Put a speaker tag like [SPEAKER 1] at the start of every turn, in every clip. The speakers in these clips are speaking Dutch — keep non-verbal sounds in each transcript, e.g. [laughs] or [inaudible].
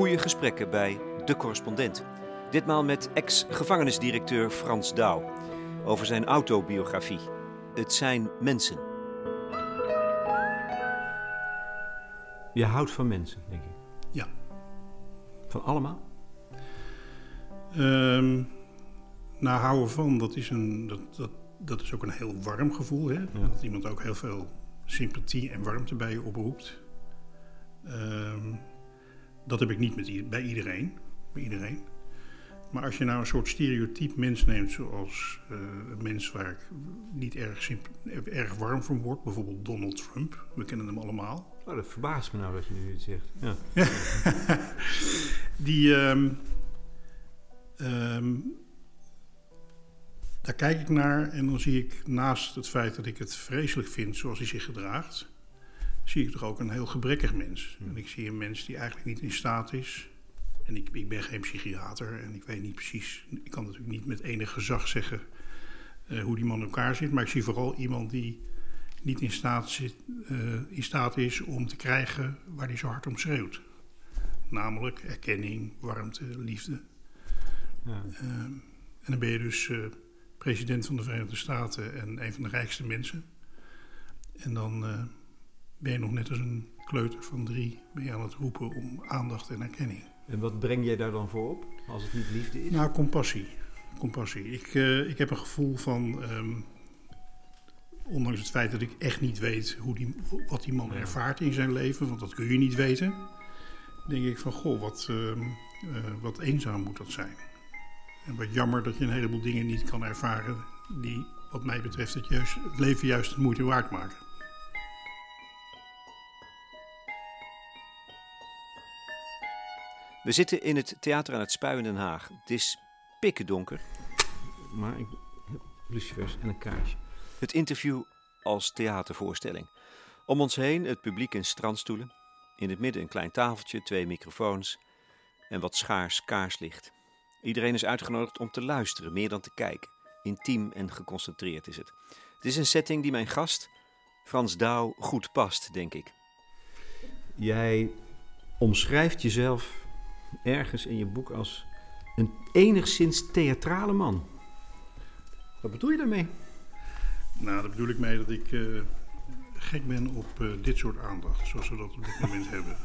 [SPEAKER 1] Goede gesprekken bij De Correspondent. Ditmaal met ex-gevangenisdirecteur Frans Douw over zijn autobiografie. Het zijn mensen. Je houdt van mensen, denk ik.
[SPEAKER 2] Ja.
[SPEAKER 1] Van allemaal?
[SPEAKER 2] Um, nou, houden van, dat is, een, dat, dat, dat is ook een heel warm gevoel. Hè? Dat iemand ook heel veel sympathie en warmte bij je oproept. Um, dat heb ik niet met, bij iedereen. Bij iedereen. Maar als je nou een soort stereotyp mens neemt, zoals uh, een mens waar ik niet erg, erg warm van word, bijvoorbeeld Donald Trump, we kennen hem allemaal.
[SPEAKER 1] Oh, dat verbaast me nou dat je nu dit zegt. Ja. [laughs]
[SPEAKER 2] Die, um, um, daar kijk ik naar en dan zie ik naast het feit dat ik het vreselijk vind zoals hij zich gedraagt, zie ik toch ook een heel gebrekkig mens. En ik zie een mens die eigenlijk niet in staat is. En ik, ik ben geen psychiater en ik weet niet precies, ik kan natuurlijk niet met enig gezag zeggen uh, hoe die man in elkaar zit, maar ik zie vooral iemand die niet in staat, zit, uh, in staat is om te krijgen waar hij zo hard om schreeuwt. Namelijk erkenning, warmte, liefde. Ja. Uh, en dan ben je dus uh, president van de Verenigde Staten en een van de rijkste mensen. En dan ben je nog net als een kleuter van drie ben je aan het roepen om aandacht en erkenning.
[SPEAKER 1] En wat breng jij daar dan voor op, als het niet liefde is?
[SPEAKER 2] Nou, compassie. compassie. Ik, uh, ik heb een gevoel van, um, ondanks het feit dat ik echt niet weet hoe die, wat die man ervaart in zijn leven, want dat kun je niet weten, denk ik van, goh, wat, uh, uh, wat eenzaam moet dat zijn. En wat jammer dat je een heleboel dingen niet kan ervaren die, wat mij betreft, het, juist, het leven juist de moeite waard maken.
[SPEAKER 1] We zitten in het theater aan het Spui in Den Haag. Het is pikken donker. Maar ik heb lucifers en een kaarsje. Het interview als theatervoorstelling. Om ons heen het publiek in strandstoelen. In het midden een klein tafeltje, twee microfoons en wat schaars kaarslicht. Iedereen is uitgenodigd om te luisteren, meer dan te kijken. Intiem en geconcentreerd is het. Het is een setting die mijn gast, Frans Douw, goed past, denk ik. Jij omschrijft jezelf ergens in je boek als een enigszins theatrale man. Wat bedoel je daarmee?
[SPEAKER 2] Nou, daar bedoel ik mee dat ik uh, gek ben op uh, dit soort aandacht, zoals we dat op dit moment [laughs] hebben.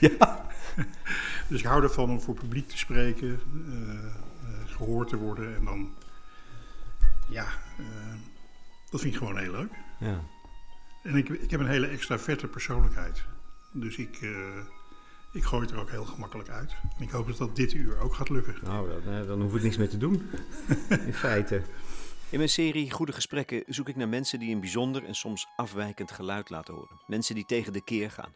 [SPEAKER 2] Ja. [laughs] dus ik hou ervan om voor publiek te spreken, uh, gehoord te worden en dan, ja, dat vind ik gewoon heel leuk. Ja. En ik, ik heb een hele extra vette persoonlijkheid. Dus ik, ik gooi het er ook heel gemakkelijk uit. En ik hoop dat dat dit uur ook gaat lukken.
[SPEAKER 1] Nou, dan, dan hoef ik niks meer te doen. [laughs] In feite. In mijn serie Goede Gesprekken zoek ik naar mensen die een bijzonder en soms afwijkend geluid laten horen. Mensen die tegen de keer gaan.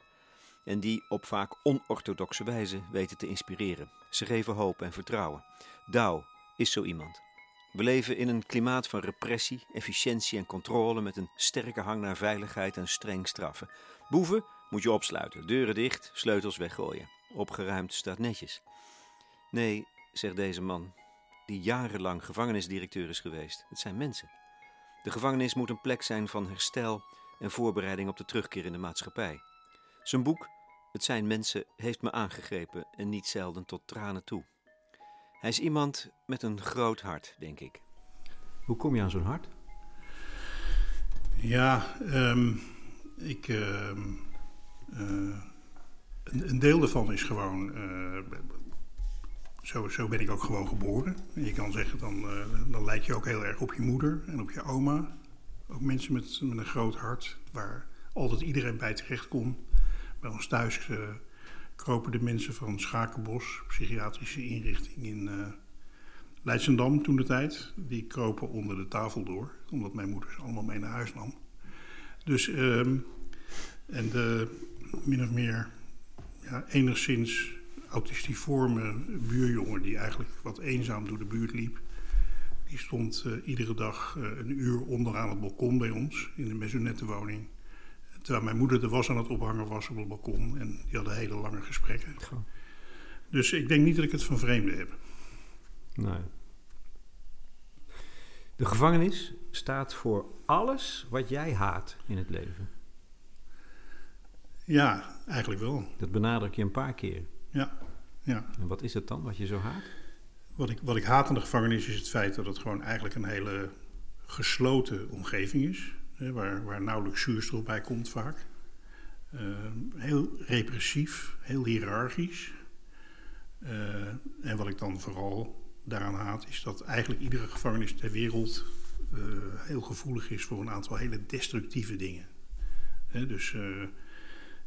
[SPEAKER 1] En die op vaak onorthodoxe wijze weten te inspireren. Ze geven hoop en vertrouwen. Douw is zo iemand. We leven in een klimaat van repressie, efficiëntie en controle met een sterke hang naar veiligheid en streng straffen. Boeven moet je opsluiten, deuren dicht, sleutels weggooien. Opgeruimd staat netjes. Nee, zegt deze man, die jarenlang gevangenisdirecteur is geweest. Het zijn mensen. De gevangenis moet een plek zijn van herstel en voorbereiding op de terugkeer in de maatschappij. Zijn boek, Het zijn mensen, heeft me aangegrepen en niet zelden tot tranen toe. Hij is iemand met een groot hart, denk ik. Hoe kom je aan zo'n hart?
[SPEAKER 2] Ja, um, ik. Uh, uh, een, een, deel daarvan is gewoon. Uh, zo, zo, ben ik ook gewoon geboren. je kan zeggen, dan, uh, dan lijk je ook heel erg op je moeder en op je oma. Ook mensen met, met een groot hart, waar altijd iedereen bij terecht kon. Bij ons thuis kropen de mensen van Schakenbos, psychiatrische inrichting in uh, Leidsendam toen de tijd. Die kropen onder de tafel door, omdat mijn moeder ze allemaal mee naar huis nam. Dus, um, en de min of meer ja, enigszins autistiforme buurjongen, die eigenlijk wat eenzaam door de buurt liep, die stond uh, iedere dag uh, een uur onderaan het balkon bij ons in de maisonettenwoning. Terwijl mijn moeder de was aan het ophangen was op het balkon. En die hadden hele lange gesprekken. Goh. Dus ik denk niet dat ik het van vreemden heb.
[SPEAKER 1] Nee. De gevangenis staat voor alles wat jij haat in het leven.
[SPEAKER 2] Ja, eigenlijk wel.
[SPEAKER 1] Dat benadruk je een paar keer.
[SPEAKER 2] Ja, Ja.
[SPEAKER 1] En wat is het dan wat je zo haat?
[SPEAKER 2] Wat ik, wat ik haat aan de gevangenis is het feit dat het gewoon eigenlijk een hele gesloten omgeving is. Hè, waar, waar nauwelijks zuurstof bij komt vaak. Uh, heel repressief, heel hiërarchisch. Uh, en wat ik dan vooral daaraan haat, is dat eigenlijk iedere gevangenis ter wereld uh, heel gevoelig is voor een aantal hele destructieve dingen. Hè, dus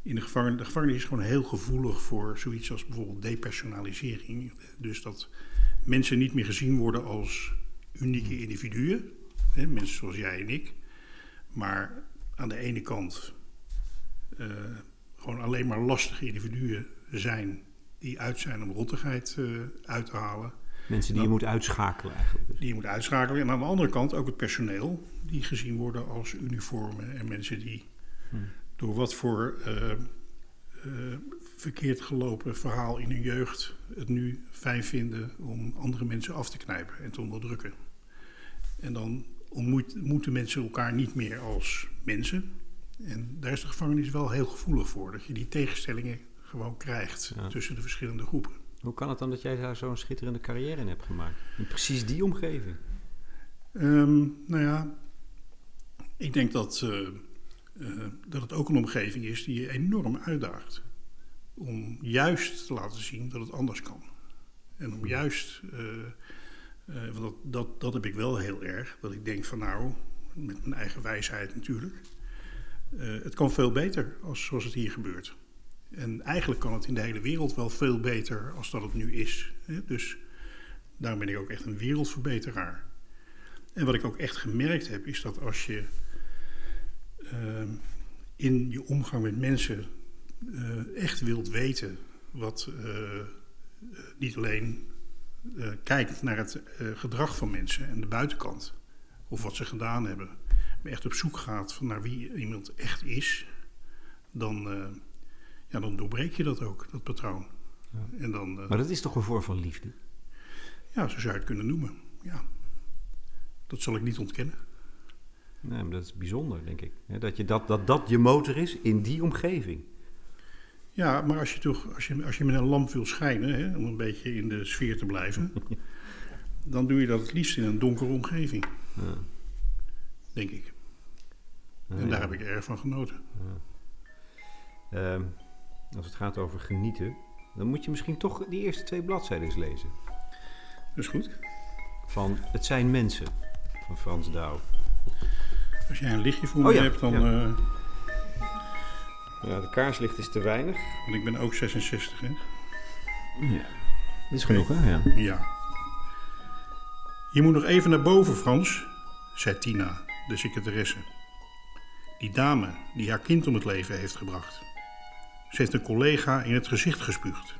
[SPEAKER 2] in de, gevangen, de gevangenis is gewoon heel gevoelig voor zoiets als bijvoorbeeld depersonalisering. Dus dat mensen niet meer gezien worden als unieke individuen, hè, mensen zoals jij en ik, maar aan de ene kant uh, gewoon alleen maar lastige individuen zijn die uit zijn om rottigheid uh, uit te halen.
[SPEAKER 1] Mensen die Dan, je moet uitschakelen eigenlijk.
[SPEAKER 2] Die je moet uitschakelen. En aan de andere kant ook het personeel, die gezien worden als uniformen en mensen die hmm. Door wat voor uh, verkeerd gelopen verhaal in hun jeugd het nu fijn vinden om andere mensen af te knijpen en te onderdrukken. En dan ontmoeten mensen elkaar niet meer als mensen. En daar is de gevangenis wel heel gevoelig voor, dat je die tegenstellingen gewoon krijgt ja. tussen de verschillende groepen.
[SPEAKER 1] Hoe kan het dan dat jij daar zo'n schitterende carrière in hebt gemaakt? In precies die omgeving?
[SPEAKER 2] Um, nou ja, ik denk dat, uh, uh, dat het ook een omgeving is die je enorm uitdaagt. Om juist te laten zien dat het anders kan. En om juist, uh, want dat, dat, dat heb ik wel heel erg, dat ik denk van nou, met mijn eigen wijsheid natuurlijk, het kan veel beter als zoals het hier gebeurt. En eigenlijk kan het in de hele wereld wel veel beter als dat het nu is. Dus daarom ben ik ook echt een wereldverbeteraar. En wat ik ook echt gemerkt heb, is dat als je in je omgang met mensen uh, echt wilt weten wat uh, niet alleen kijkt naar het gedrag van mensen en de buitenkant, of wat ze gedaan hebben, maar echt op zoek gaat van naar wie iemand echt is, dan ja, dan doorbreek je dat ook, dat patroon.
[SPEAKER 1] Ja. En dan, maar dat is toch een vorm van liefde?
[SPEAKER 2] Ja, zo zou je het kunnen noemen. Ja. Dat zal ik niet ontkennen.
[SPEAKER 1] Nee, maar dat is bijzonder, denk ik. Dat, je dat, dat dat je motor is in die omgeving.
[SPEAKER 2] Ja, maar als je, toch, als je, als je met een lamp wil schijnen, hè, om een beetje in de sfeer te blijven, [laughs] dan doe je dat het liefst in een donkere omgeving. Ja. Denk ik. en daar heb ik erg van genoten.
[SPEAKER 1] Um, als het gaat over genieten, dan moet je misschien toch die eerste twee bladzijden eens lezen.
[SPEAKER 2] Dat is goed.
[SPEAKER 1] Van Het zijn mensen, van Frans Douw.
[SPEAKER 2] Als jij een lichtje voor oh, me hebt, dan... Ja. Uh...
[SPEAKER 1] ja, de kaarslicht is te weinig.
[SPEAKER 2] Want ik ben ook 66, hè?
[SPEAKER 1] Ja, dat is genoeg, hè? Ja.
[SPEAKER 2] ja. Je moet nog even naar boven, Frans, zei Tina, de secretaresse. Die dame die haar kind om het leven heeft gebracht. Ze heeft een collega in het gezicht gespuugd.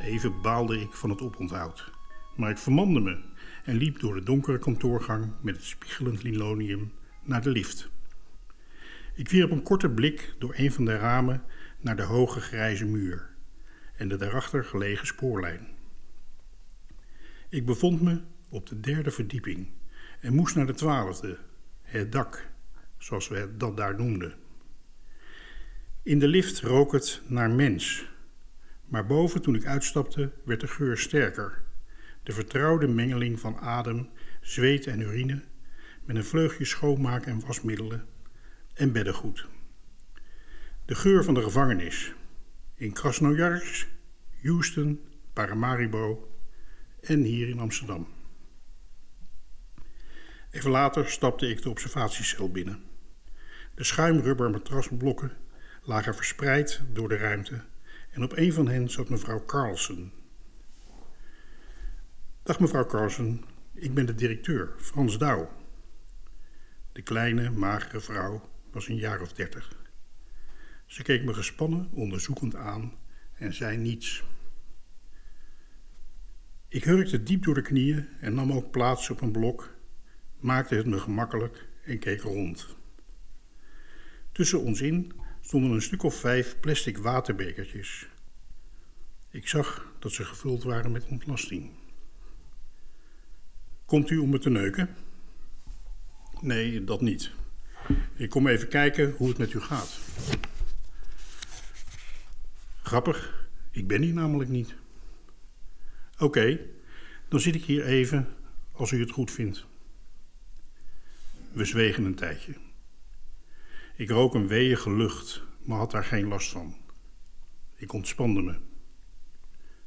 [SPEAKER 2] Even baalde ik van het oponthoud, maar ik vermande me en liep door de donkere kantoorgang met het spiegelend linoleum naar de lift. Ik wierp een korte blik door een van de ramen naar de hoge grijze muur en de daarachter gelegen spoorlijn. Ik bevond me op de derde verdieping en moest naar de twaalfde, het dak, zoals we dat daar noemden. In de lift rook het naar mens. Maar boven, toen ik uitstapte, werd de geur sterker. De vertrouwde mengeling van adem, zweet en urine, met een vleugje schoonmaak- en wasmiddelen en beddengoed. De geur van de gevangenis. In Krasnojarsk, Houston, Paramaribo en hier in Amsterdam. Even later stapte ik de observatiecel binnen. De schuimrubber matrasblokken lagen verspreid door de ruimte en op een van hen zat mevrouw Carlsen. Dag mevrouw Carlsen, ik ben de directeur, Frans Douw. De kleine, magere vrouw was een jaar of dertig. Ze keek me gespannen, onderzoekend aan en zei niets. Ik hurkte diep door de knieën en nam ook plaats op een blok, maakte het me gemakkelijk en keek rond. Tussen ons in stonden een stuk of vijf plastic waterbekertjes. Ik zag dat ze gevuld waren met ontlasting. Komt u om me te neuken? Nee, dat niet. Ik kom even kijken hoe het met u gaat. Grappig, Ik ben hier namelijk niet. Oké, dan zit ik hier even als u het goed vindt. We zwegen een tijdje. Ik rook een weeige lucht, maar had daar geen last van. Ik ontspande me.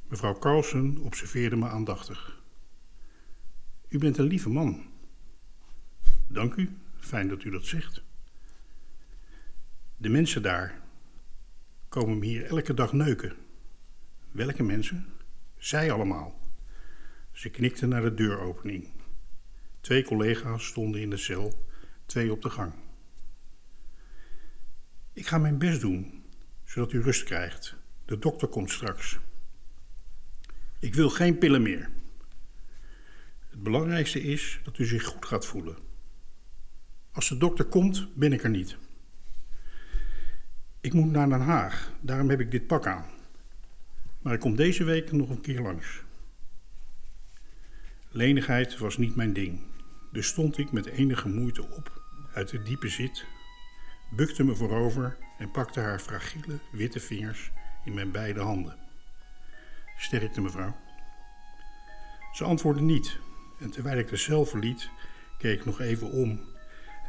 [SPEAKER 2] Mevrouw Carlsen observeerde me aandachtig. U bent een lieve man. Dank u, fijn dat u dat zegt. De mensen daar komen me hier elke dag neuken. Welke mensen? Zij allemaal. Ze knikte naar de deuropening. Twee collega's stonden in de cel, twee op de gang. Ik ga mijn best doen, zodat u rust krijgt. De dokter komt straks. Ik wil geen pillen meer. Het belangrijkste is dat u zich goed gaat voelen. Als de dokter komt, ben ik er niet. Ik moet naar Den Haag, daarom heb ik dit pak aan. Maar ik kom deze week nog een keer langs. Lenigheid was niet mijn ding, dus stond ik met enige moeite op uit de diepe zit, bukte me voorover en pakte haar fragiele witte vingers in mijn beide handen. Sterkte mevrouw. Ze antwoordde niet en terwijl ik de cel verliet, keek ik nog even om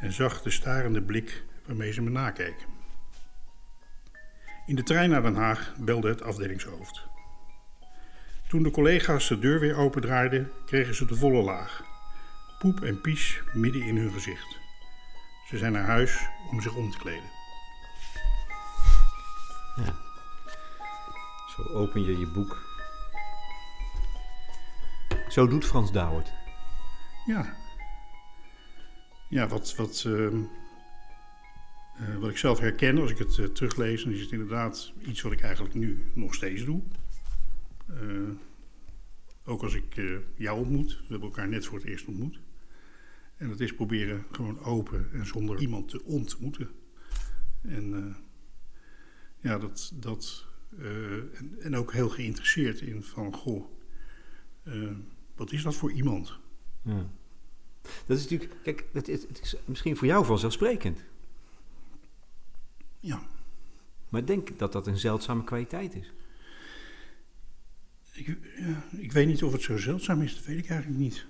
[SPEAKER 2] en zag de starende blik waarmee ze me nakeken. In de trein naar Den Haag belde het afdelingshoofd. Toen de collega's de deur weer opendraaiden, kregen ze de volle laag. Poep en pies midden in hun gezicht. Ze zijn naar huis om zich om te kleden.
[SPEAKER 1] Ja. Zo open je je boek. Zo doet Frans Douwert.
[SPEAKER 2] Ja. Ja, wat, wat, ehm, eh, wat ik zelf herken als ik het eh, teruglees, dan is het inderdaad iets wat ik eigenlijk nu nog steeds doe. Eh, ook als ik jou ontmoet, we hebben elkaar net voor het eerst ontmoet. En dat is proberen gewoon open en zonder iemand te ontmoeten. En ja, dat, dat en, en ook heel geïnteresseerd in van, goh, wat is dat voor iemand?
[SPEAKER 1] Ja. Dat is natuurlijk, kijk, het is, het is misschien voor jou vanzelfsprekend.
[SPEAKER 2] Ja,
[SPEAKER 1] Maar ik denk dat dat een zeldzame kwaliteit is.
[SPEAKER 2] ik, ja, ik weet niet of het zo zeldzaam is, dat weet ik eigenlijk niet.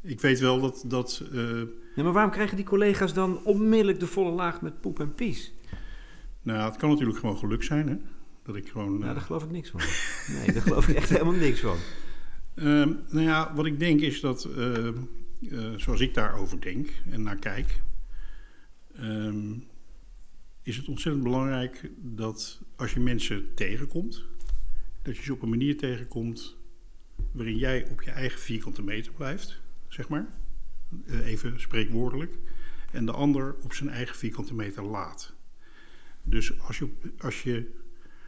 [SPEAKER 2] Ik weet wel dat, dat eh,
[SPEAKER 1] Nee, maar waarom krijgen die collega's dan onmiddellijk de volle laag met poep en pies?
[SPEAKER 2] nou, het kan natuurlijk gewoon geluk zijn, hè? Dat ik gewoon...
[SPEAKER 1] Nou,
[SPEAKER 2] eh,
[SPEAKER 1] daar geloof ik niks van. Nee, daar geloof ik echt helemaal niks van. [laughs]
[SPEAKER 2] Ehm, nou ja, wat ik denk is dat, ehm, eh, zoals ik daarover denk en naar kijk, ehm, is het ontzettend belangrijk dat als je mensen tegenkomt, dat je ze op een manier tegenkomt waarin jij op je eigen vierkante meter blijft, zeg maar, Eh, even spreekwoordelijk, en de ander op zijn eigen vierkante meter laat. Dus als je, als je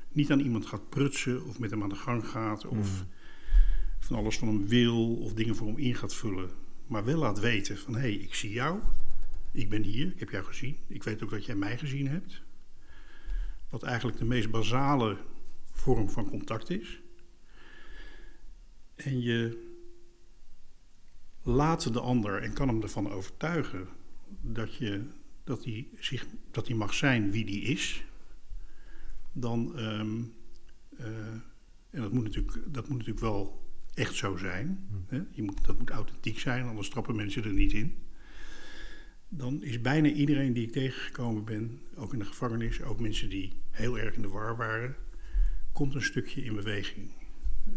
[SPEAKER 2] niet aan iemand gaat prutsen of met hem aan de gang gaat of van alles van hem wil of dingen voor hem in gaat vullen. Maar wel laat weten van hé, hey, ik zie jou. Ik ben hier, ik heb jou gezien. Ik weet ook dat jij mij gezien hebt. Wat eigenlijk de meest basale vorm van contact is. En je laat de ander en kan hem ervan overtuigen dat, je, dat, hij, zich, dat hij mag zijn wie die is. Dan, ehm, eh, en dat moet, natuurlijk, dat moet natuurlijk wel echt zo zijn. Hè? Je moet, dat moet authentiek zijn, anders trappen mensen er niet in. Dan is bijna iedereen die ik tegengekomen ben, ook in de gevangenis, ook mensen die heel erg in de war waren, komt een stukje in beweging.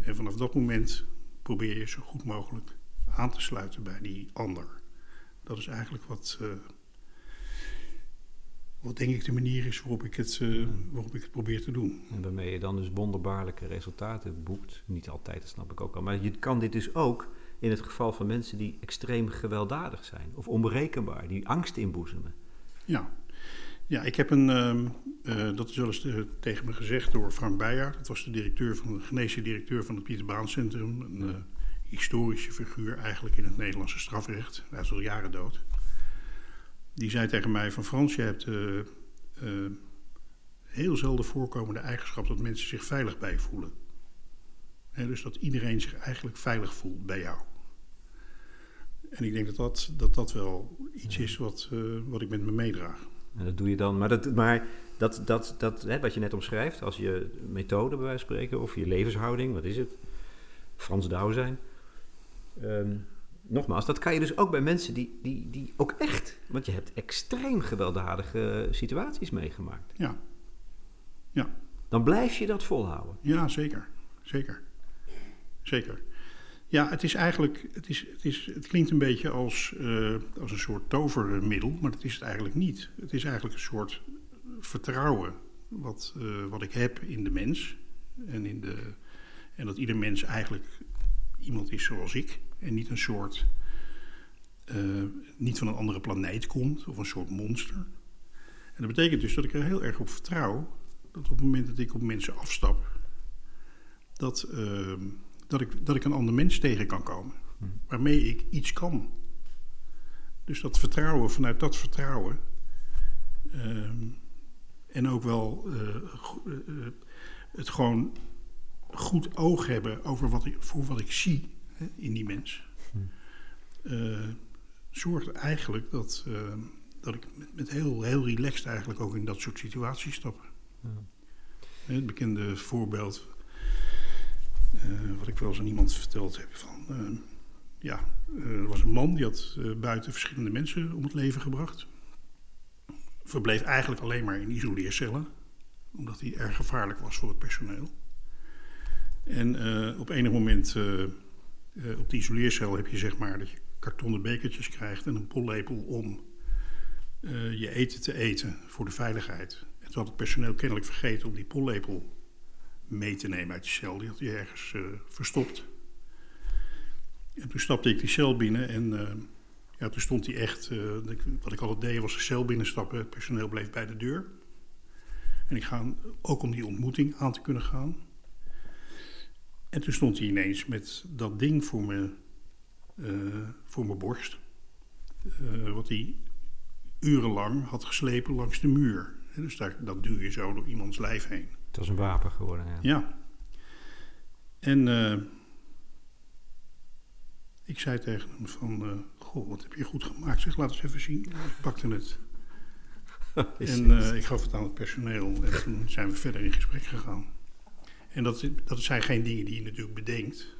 [SPEAKER 2] En vanaf dat moment probeer je zo goed mogelijk aan te sluiten bij die ander. Dat is eigenlijk wat, eh, wat denk ik de manier is waarop ik, het, eh, waarop ik het probeer te doen.
[SPEAKER 1] En waarmee je dan dus wonderbaarlijke resultaten boekt. Niet altijd, dat snap ik ook al. Maar je kan dit dus ook in het geval van mensen die extreem gewelddadig zijn. Of onberekenbaar, die angst inboezemen.
[SPEAKER 2] Ja, ja ik heb een, ehm, eh, dat is wel eens eh, tegen me gezegd door Frank Beijer. Dat was de directeur van de geneesche directeur van het Pieter Baan Centrum. Een historische figuur eigenlijk in het Nederlandse strafrecht. Hij is al jaren dood. Die zei tegen mij van Frans, je hebt eh, heel zelden voorkomende eigenschap dat mensen zich veilig bij voelen. Dus dat iedereen zich eigenlijk veilig voelt bij jou. En ik denk dat dat, dat, dat wel iets is wat, eh, wat ik met me meedraag.
[SPEAKER 1] En dat doe je dan. Maar, dat, maar dat, dat, dat hè, wat je net omschrijft, als je methode bij wijze van spreken, of je levenshouding, wat is het? Frans Douw zijn. Ehm, nogmaals, dat kan je dus ook bij mensen die, die, die ook echt, want je hebt extreem gewelddadige situaties meegemaakt.
[SPEAKER 2] Ja. Ja.
[SPEAKER 1] Dan blijf je dat volhouden.
[SPEAKER 2] Ja, zeker. Zeker. Zeker. Ja, het is eigenlijk, het, is, het, is, het klinkt een beetje als, uh, als een soort tovermiddel, maar dat is het eigenlijk niet. Het is eigenlijk een soort vertrouwen wat, uh, wat ik heb in de mens. En, in de, en dat ieder mens eigenlijk iemand is zoals ik. En niet een soort, uh, niet van een andere planeet komt of een soort monster. En dat betekent dus dat ik er heel erg op vertrouw dat op het moment dat ik op mensen afstap, dat, uh, dat, ik, dat ik een ander mens tegen kan komen. Hm. Waarmee ik iets kan. Dus dat vertrouwen, vanuit dat vertrouwen. Uh, en ook wel uh, het gewoon goed oog hebben over wat ik, voor wat ik zie hè, in die mens. Hm. zorgt eigenlijk dat, dat ik met, met, heel, heel relaxed eigenlijk ook in dat soort situaties stap. Ja. Het bekende voorbeeld, uh, wat ik wel eens aan iemand verteld heb, van uh, ja, er was een man die had uh, buiten verschillende mensen om het leven gebracht. Verbleef eigenlijk alleen maar in isoleercellen, omdat hij erg gevaarlijk was voor het personeel. En op enig moment op die isoleercel heb je zeg maar dat je kartonnen bekertjes krijgt en een pollepel om je eten te eten voor de veiligheid. En toen had het personeel kennelijk vergeten om die pollepel mee te nemen uit die cel. Die had hij ergens verstopt. En toen stapte ik die cel binnen en ja, toen stond hij echt... Wat ik altijd deed was de cel binnenstappen. Het personeel bleef bij de deur. En ik ga ook om die ontmoeting aan te kunnen gaan. En toen stond hij ineens met dat ding voor, me, voor mijn borst. wat hij urenlang had geslepen langs de muur. Dus daar, dat duw je zo door iemands lijf heen.
[SPEAKER 1] Het was een wapen geworden, ja.
[SPEAKER 2] Ja. En uh, ik zei tegen hem van... Goh, wat heb je goed gemaakt? Zeg, laat eens even zien. Ik pakte het. [laughs] en ik gaf het aan het personeel. En toen zijn we verder in gesprek gegaan. En dat, dat zijn geen dingen die je natuurlijk bedenkt.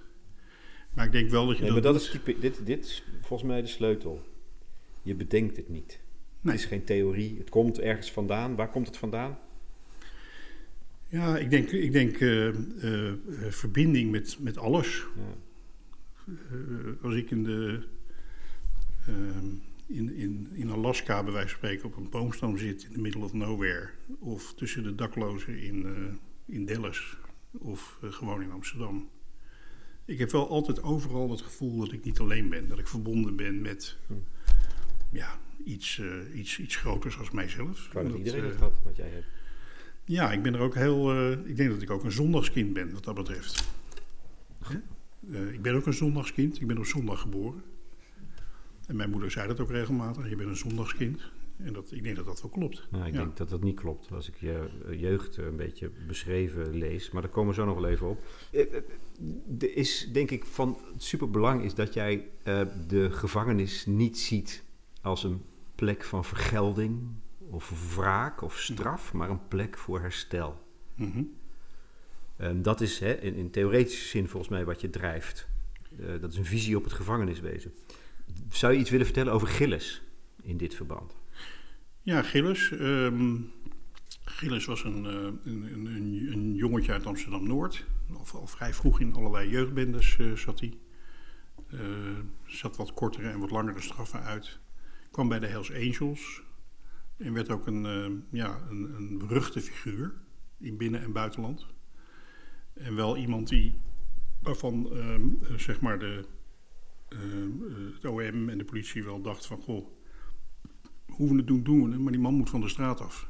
[SPEAKER 2] Maar ik denk wel dat je
[SPEAKER 1] nee,
[SPEAKER 2] dat
[SPEAKER 1] maar dat is type, dit, dit is volgens mij de sleutel. Je bedenkt het niet. Nee. Het is geen theorie. Het komt ergens vandaan. Waar komt het vandaan?
[SPEAKER 2] Ja, ik denk, ik denk uh, uh, verbinding met, met alles. Ja. als ik in, de, in, in, in Alaska bij wijze van spreken op een boomstam zit in the middle of nowhere... of tussen de daklozen in, in Dallas of gewoon in Amsterdam... Ik heb wel altijd overal het gevoel dat ik niet alleen ben. Dat ik verbonden ben met hm. ja, iets, uh, iets, iets groters als mijzelf.
[SPEAKER 1] Ik dat iedereen het had, wat jij hebt.
[SPEAKER 2] Ja, ik ben er ook heel. Uh, ik denk dat ik ook een zondagskind ben, wat dat betreft. Uh, ik ben ook een zondagskind. Ik ben op zondag geboren. En mijn moeder zei dat ook regelmatig: je bent een zondagskind. En dat, ik denk dat dat wel klopt.
[SPEAKER 1] Nou, ik ja. denk dat dat niet klopt als ik je jeugd een beetje beschreven lees. Maar daar komen we zo nog wel even op. Er is denk ik van superbelang is dat jij uh, de gevangenis niet ziet als een plek van vergelding of wraak of straf, maar een plek voor herstel. Mm -hmm. dat is hè, in, in, theoretische zin volgens mij wat je drijft. Uh, dat is een visie op het gevangeniswezen. Zou je iets willen vertellen over Gilles in dit verband?
[SPEAKER 2] Ja, Gilles. Um, Gilles was een, uh, een, een, een, jongetje uit Amsterdam-Noord. Al, al, vrij vroeg in allerlei jeugdbendes uh, zat hij. zat wat kortere en wat langere straffen uit kwam bij de Hells Angels en werd ook een, ja, een, een beruchte figuur in binnen- en buitenland. En wel iemand die, waarvan uh, zeg maar de, het OM en de politie wel dacht van... goh, hoe we het doen, doen we het, maar die man moet van de straat af.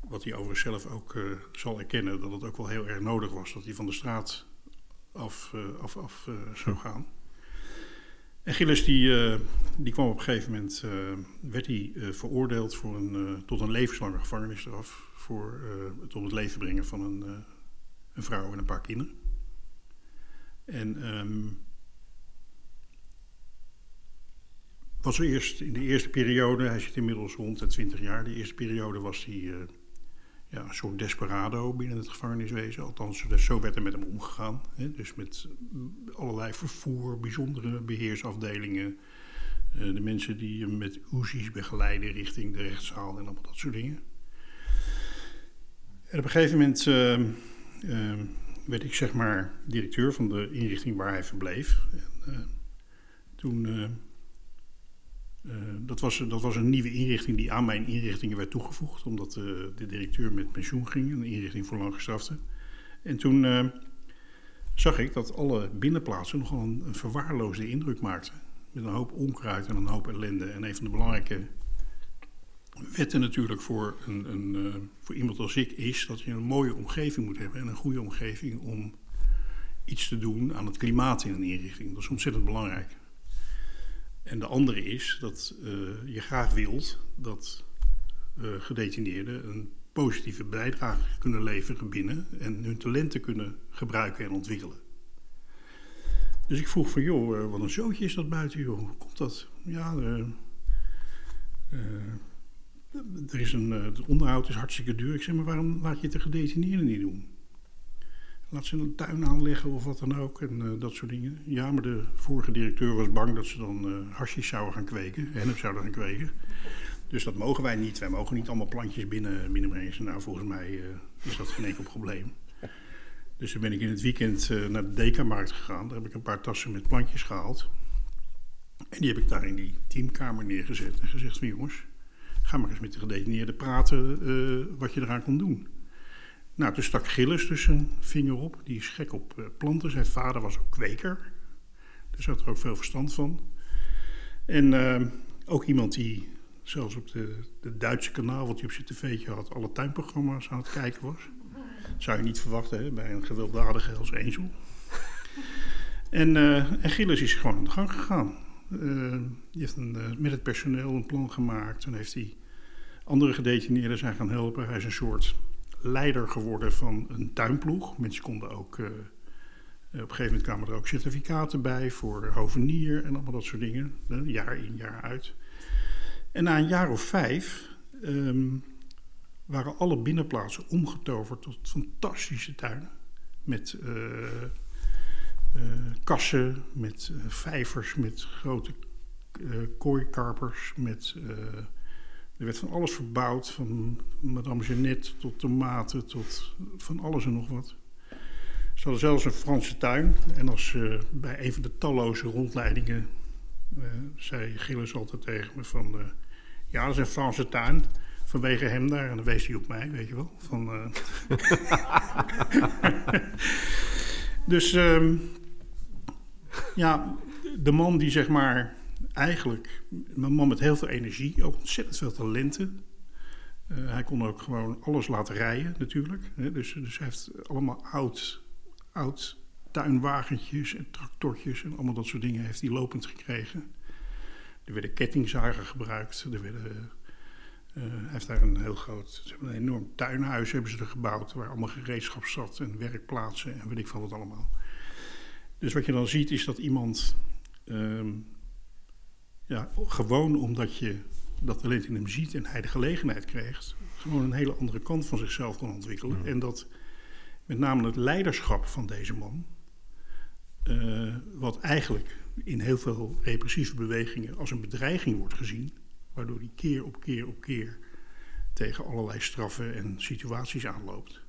[SPEAKER 2] Wat hij overigens zelf ook zal erkennen, dat het ook wel heel erg nodig was... dat hij van de straat af, af, af zou gaan. En Gilles die, die kwam op een gegeven moment, werd hij veroordeeld voor een, tot een levenslange gevangenisstraf voor het om het leven brengen van een, een vrouw en een paar kinderen. En um, was er eerst in de eerste periode, hij zit inmiddels rond de 20 jaar, de eerste periode was hij uh, ja, een soort desperado binnen het gevangeniswezen. Althans, zo werd er met hem omgegaan. Hè? Dus met allerlei vervoer, bijzondere beheersafdelingen. Uh, de mensen die hem met Uzi's begeleiden richting de rechtszaal en allemaal dat soort dingen. En op een gegeven moment uh, werd ik zeg maar directeur van de inrichting waar hij verbleef. En, toen uh, dat, was, dat was een nieuwe inrichting die aan mijn inrichtingen werd toegevoegd, omdat uh, de directeur met pensioen ging, een inrichting voor langgestraften. En toen uh, zag ik dat alle binnenplaatsen nogal een, een, verwaarloosde indruk maakten. Met een hoop onkruid en een hoop ellende. En een van de belangrijke wetten natuurlijk voor, een, een, voor iemand als ik is dat je een mooie omgeving moet hebben. En een goede omgeving om iets te doen aan het klimaat in een inrichting. Dat is ontzettend belangrijk. En de andere is dat uh, je graag wilt dat uh, gedetineerden een positieve bijdrage kunnen leveren binnen en hun talenten kunnen gebruiken en ontwikkelen. Dus ik vroeg van, joh, uh, wat een zootje is dat buiten, joh. Hoe komt dat? Ja, er is een, het onderhoud is hartstikke duur. Ik zeg, maar waarom laat je het de gedetineerden niet doen? Laat ze een tuin aanleggen of wat dan ook en uh, dat soort dingen. Ja, maar de vorige directeur was bang dat ze dan uh, hasjes zouden gaan kweken, hennep zouden gaan kweken. Dus dat mogen wij niet. Wij mogen niet allemaal plantjes binnen, binnenbrengen. Nou, volgens mij uh, is dat geen enkel probleem. Dus toen ben ik in het weekend naar de Dekamarkt gegaan. Daar heb ik een paar tassen met plantjes gehaald. En die heb ik daar in die teamkamer neergezet en gezegd van jongens, ga maar eens met de gedetineerden praten wat je eraan kon doen. Nou, toen stak Gilles dus zijn vinger op. Die is gek op uh, planten. Zijn vader was ook kweker. Dus had er ook veel verstand van. En uh, ook iemand die zelfs op de, de Duitse kanaal, wat hij op zijn tv'tje had, alle tuinprogramma's aan het kijken was. Zou je niet verwachten hè, bij een gewelddadige Hells Angel. En, uh, en Gilles is gewoon aan de gang gegaan. die heeft een, met het personeel een plan gemaakt. Toen heeft hij andere gedetineerden zijn gaan helpen. Hij is een soort leider geworden van een tuinploeg. Mensen konden ook. Uh, op een gegeven moment kwamen er ook certificaten bij voor hovenier en allemaal dat soort dingen. jaar in, jaar uit. En na een jaar of vijf um, waren alle binnenplaatsen omgetoverd tot fantastische tuinen. Met uh, uh, kassen, met vijvers, met grote kooikarpers, met er werd van alles verbouwd, van Madame Jeannette tot tomaten, tot van alles en nog wat. Ze hadden zelfs een Franse tuin. En als uh, bij een van de talloze rondleidingen uh, zei Gilles altijd tegen me van... Uh, ja, dat is een Franse tuin. Vanwege hem daar. En dan wees hij op mij, weet je wel. Van, [laughs] dus um, ja, de man die zeg maar eigenlijk een man met heel veel energie, ook ontzettend veel talenten. Uh, hij kon ook gewoon alles laten rijden natuurlijk. Hè? Dus, dus hij heeft allemaal oud, oud tuinwagentjes en tractortjes en allemaal dat soort dingen heeft hij lopend gekregen. Er werden kettingzagen gebruikt. Er werden, uh, hij heeft daar een heel groot, een enorm tuinhuis hebben ze er gebouwd, waar allemaal gereedschap zat en werkplaatsen en weet ik van wat allemaal. Dus wat je dan ziet is dat iemand um, ja, gewoon omdat je dat talent in hem ziet en hij de gelegenheid krijgt, gewoon een hele andere kant van zichzelf kan ontwikkelen. En dat met name het leiderschap van deze man, uh, wat eigenlijk in heel veel repressieve bewegingen als een bedreiging wordt gezien, waardoor hij keer op keer op keer tegen allerlei straffen en situaties aanloopt.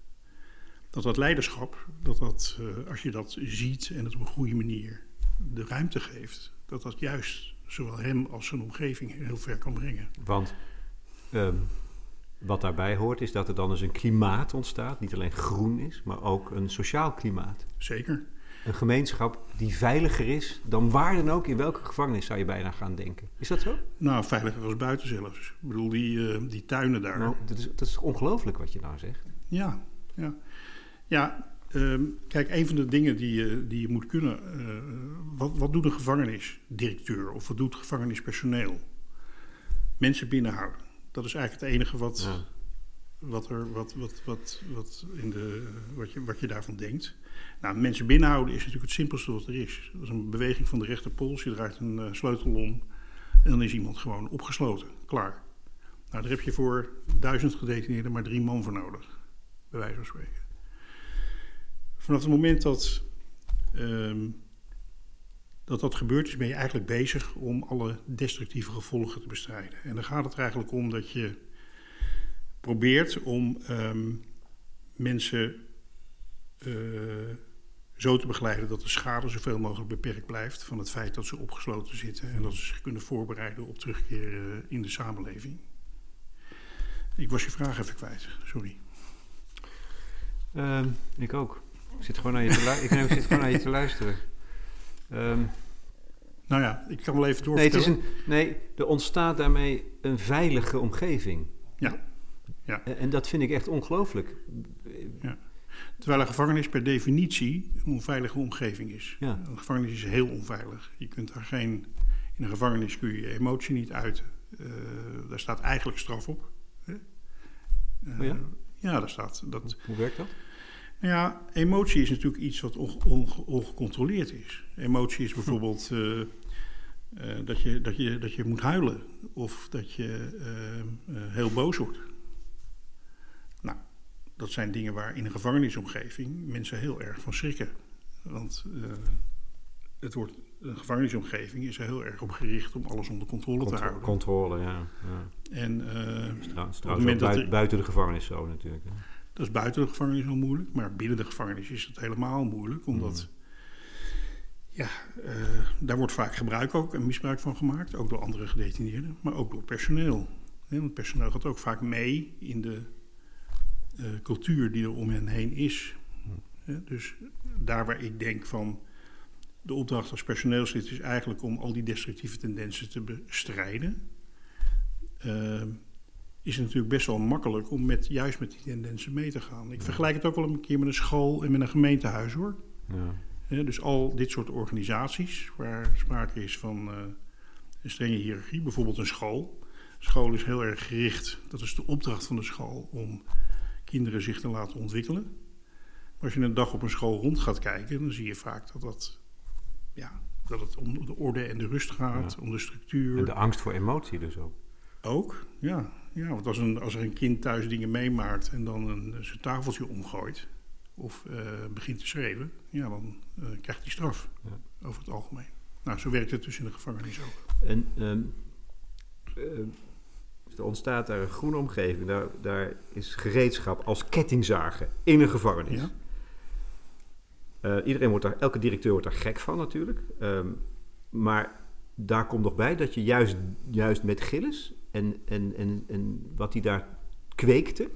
[SPEAKER 2] Dat dat leiderschap, dat dat, uh, als je dat ziet en het op een goede manier de ruimte geeft, dat dat juist zowel hem als zijn omgeving heel ver kan brengen.
[SPEAKER 1] Want um, wat daarbij hoort is dat er dan dus een klimaat ontstaat, niet alleen groen is, maar ook een sociaal klimaat.
[SPEAKER 2] Zeker.
[SPEAKER 1] Een gemeenschap die veiliger is dan waar dan ook, in welke gevangenis zou je bijna gaan denken. Is dat zo?
[SPEAKER 2] Nou, veiliger als buiten zelfs. Ik bedoel, die, uh, die tuinen daar.
[SPEAKER 1] Nou, dat, is, dat is ongelooflijk wat je nou zegt.
[SPEAKER 2] Ja, ja. Ja, Um, kijk, een van de dingen die je, die je moet kunnen. Uh, wat, wat doet een gevangenisdirecteur of wat doet gevangenispersoneel? Mensen binnenhouden. Dat is eigenlijk het enige wat, ja. wat, er, wat, wat, wat, wat, in de, wat, je, wat je daarvan denkt. Nou, mensen binnenhouden is natuurlijk het simpelste wat er is. Dat is een beweging van de rechterpols. Je draait een uh, sleutel om. En dan is iemand gewoon opgesloten, klaar. Nou, daar heb je voor duizend gedetineerden maar drie man voor nodig, bij wijze van spreken. Vanaf het moment dat ehm, dat dat ben je eigenlijk bezig om alle destructieve gevolgen te bestrijden. En dan gaat het eigenlijk om dat je probeert om ehm, mensen uh, zo te begeleiden dat de schade zoveel mogelijk beperkt blijft van het feit dat ze opgesloten zitten en dat ze zich kunnen voorbereiden op terugkeer uh, in de samenleving. Ik was je vraag even kwijt, sorry.
[SPEAKER 1] Uh, ik ook. Ik zit gewoon naar je te, ik, ik zit gewoon naar je te luisteren.
[SPEAKER 2] Um, nou ja, ik kan wel even door.
[SPEAKER 1] Nee, het is een, nee, er ontstaat daarmee een veilige omgeving.
[SPEAKER 2] Ja. ja.
[SPEAKER 1] En dat vind ik echt ongelooflijk.
[SPEAKER 2] Ja. Terwijl een gevangenis per definitie een onveilige omgeving is.
[SPEAKER 1] Ja.
[SPEAKER 2] Een gevangenis is heel onveilig. Je kunt daar geen. In een gevangenis kun je je emotie niet uiten. Uh, daar staat eigenlijk straf op. Uh,
[SPEAKER 1] oh ja?
[SPEAKER 2] Ja, daar staat. Dat,
[SPEAKER 1] Hoe werkt dat?
[SPEAKER 2] Nou ja, emotie is natuurlijk iets wat ongecontroleerd is. Emotie is bijvoorbeeld uh, uh, dat, je, dat, je, dat je moet huilen of dat je uh, heel boos wordt. Nou, dat zijn dingen waar in een gevangenisomgeving mensen heel erg van schrikken. Want het wordt, een gevangenisomgeving is er heel erg op gericht om alles onder controle
[SPEAKER 1] Contro
[SPEAKER 2] te houden.
[SPEAKER 1] Controle, ja. ja.
[SPEAKER 2] En,
[SPEAKER 1] Trouwens, buiten, buiten de gevangenis zo natuurlijk. Hè.
[SPEAKER 2] Dat is buiten de gevangenis al moeilijk, maar binnen de gevangenis is het helemaal moeilijk, omdat ja, uh, daar wordt vaak gebruik ook en misbruik van gemaakt, ook door andere gedetineerden, maar ook door personeel. He, want personeel gaat ook vaak mee in de uh, cultuur die er om hen heen is. He, dus daar waar ik denk van de opdracht als personeelslid is eigenlijk om al die destructieve tendensen te bestrijden. Uh, is het natuurlijk best wel makkelijk om met, juist met die tendensen mee te gaan. Ik vergelijk het ook wel een keer met een school en met een gemeentehuis hoor.
[SPEAKER 1] Ja.
[SPEAKER 2] Dus al dit soort organisaties waar sprake is van uh, een strenge hiërarchie, bijvoorbeeld een school. School is heel erg gericht, dat is de opdracht van de school, om kinderen zich te laten ontwikkelen. Maar als je een dag op een school rond gaat kijken, dan zie je vaak dat, dat, ja, dat het om de orde en de rust gaat,
[SPEAKER 1] Ja.
[SPEAKER 2] om de structuur.
[SPEAKER 1] En de angst voor emotie dus ook.
[SPEAKER 2] Ook, ja. ja want als, een, als er een kind thuis dingen meemaakt en dan een, zijn tafeltje omgooit of uh, begint te schreeuwen, ja, dan uh, krijgt hij straf
[SPEAKER 1] Ja.
[SPEAKER 2] over het algemeen. Nou, zo werkt het dus in de gevangenis ook.
[SPEAKER 1] En ehm, eh, er ontstaat daar een groene omgeving. Daar, daar is gereedschap als kettingzagen in een gevangenis.
[SPEAKER 2] Ja.
[SPEAKER 1] Eh, iedereen wordt daar, elke directeur wordt daar gek van natuurlijk. Ehm, maar daar komt nog bij dat je juist, juist met Gilles en, en, en, en wat hij daar kweekte,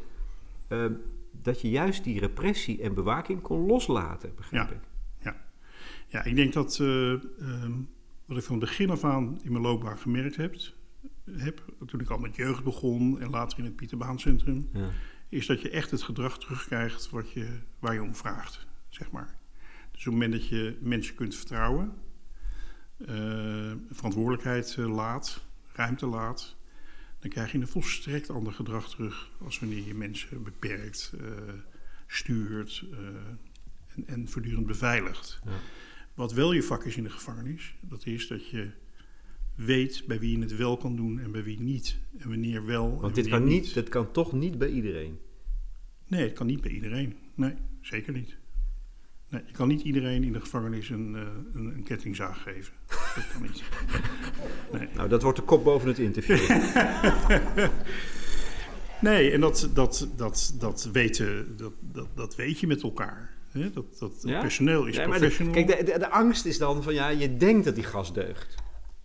[SPEAKER 1] ehm, dat je juist die repressie en bewaking kon loslaten, begrijp
[SPEAKER 2] Ja.
[SPEAKER 1] ik.
[SPEAKER 2] Ja, ik denk dat eh, ehm, wat ik van het begin af aan in mijn loopbaan gemerkt heb, heb, toen ik al met jeugd begon en later in het Pieterbaancentrum,
[SPEAKER 1] Ja.
[SPEAKER 2] is dat je echt het gedrag terugkrijgt wat je, waar je om vraagt, zeg maar. Dus op het moment dat je mensen kunt vertrouwen, eh, verantwoordelijkheid eh, laat, ruimte laat, dan krijg je een volstrekt ander gedrag terug als wanneer je mensen beperkt, eh, stuurt eh, en, en voortdurend beveiligt.
[SPEAKER 1] Ja.
[SPEAKER 2] Wat wel je vak is in de gevangenis, dat is dat je weet bij wie je het wel kan doen en bij wie niet. En wanneer wel. en
[SPEAKER 1] Want dit
[SPEAKER 2] wanneer
[SPEAKER 1] kan, niet, dit kan toch niet bij iedereen.
[SPEAKER 2] Nee, het kan niet bij iedereen. Nee, zeker niet. Nee, je kan niet iedereen in de gevangenis een, eh, een, een kettingzaag geven. Dat kan niet. [laughs] Nee.
[SPEAKER 1] Nou, dat wordt de kop boven het interview. [laughs]
[SPEAKER 2] Nee, en dat, dat, dat, dat, weten, dat, dat, dat weet je met elkaar. Hè? Dat, dat
[SPEAKER 1] Ja?
[SPEAKER 2] personeel is
[SPEAKER 1] Ja, maar de,
[SPEAKER 2] professional.
[SPEAKER 1] kijk, de, de, de angst is dan van ja, je denkt dat die gas deugt.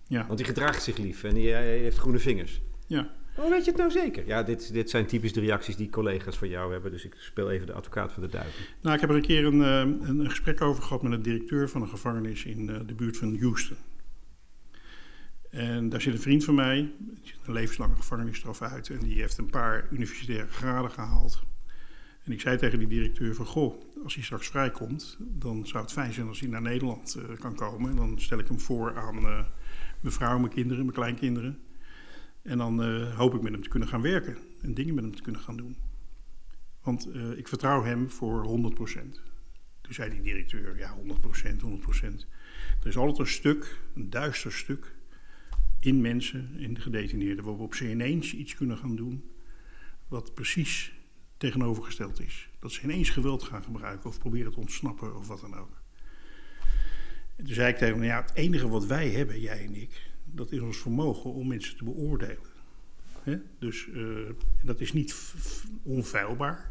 [SPEAKER 2] ja,
[SPEAKER 1] Want die gedraagt zich lief en die, hij heeft groene vingers.
[SPEAKER 2] ja,
[SPEAKER 1] Hoe weet je het nou zeker? Ja, dit, dit zijn typisch de reacties die collega's van jou hebben. Dus ik speel even de advocaat van de duivel.
[SPEAKER 2] nou, ik heb er een keer een, eh, een, gesprek over gehad met een directeur van een gevangenis in eh, de buurt van Houston. En daar zit een vriend van mij, die zit een levenslange gevangenisstraf uit en die heeft een paar universitaire graden gehaald. En ik zei tegen die directeur van, goh, als hij straks vrijkomt, dan zou het fijn zijn als hij naar Nederland eh, kan komen. En dan stel ik hem voor aan mijn vrouw, mijn kinderen, mijn kleinkinderen. En dan eh, hoop ik met hem te kunnen gaan werken en dingen met hem te kunnen gaan doen. Want eh, ik vertrouw hem voor 100%. Toen zei die directeur, ja 100%, 100%. Er is altijd een stuk, een duister stuk, in mensen, in de gedetineerden, waarop ze ineens iets kunnen gaan doen wat precies tegenovergesteld is. Dat ze ineens geweld gaan gebruiken of proberen te ontsnappen of wat dan ook. En toen zei ik tegen hem, ja, het enige wat wij hebben, jij en ik, dat is ons vermogen om mensen te beoordelen. Dus uh, dat is niet onfeilbaar.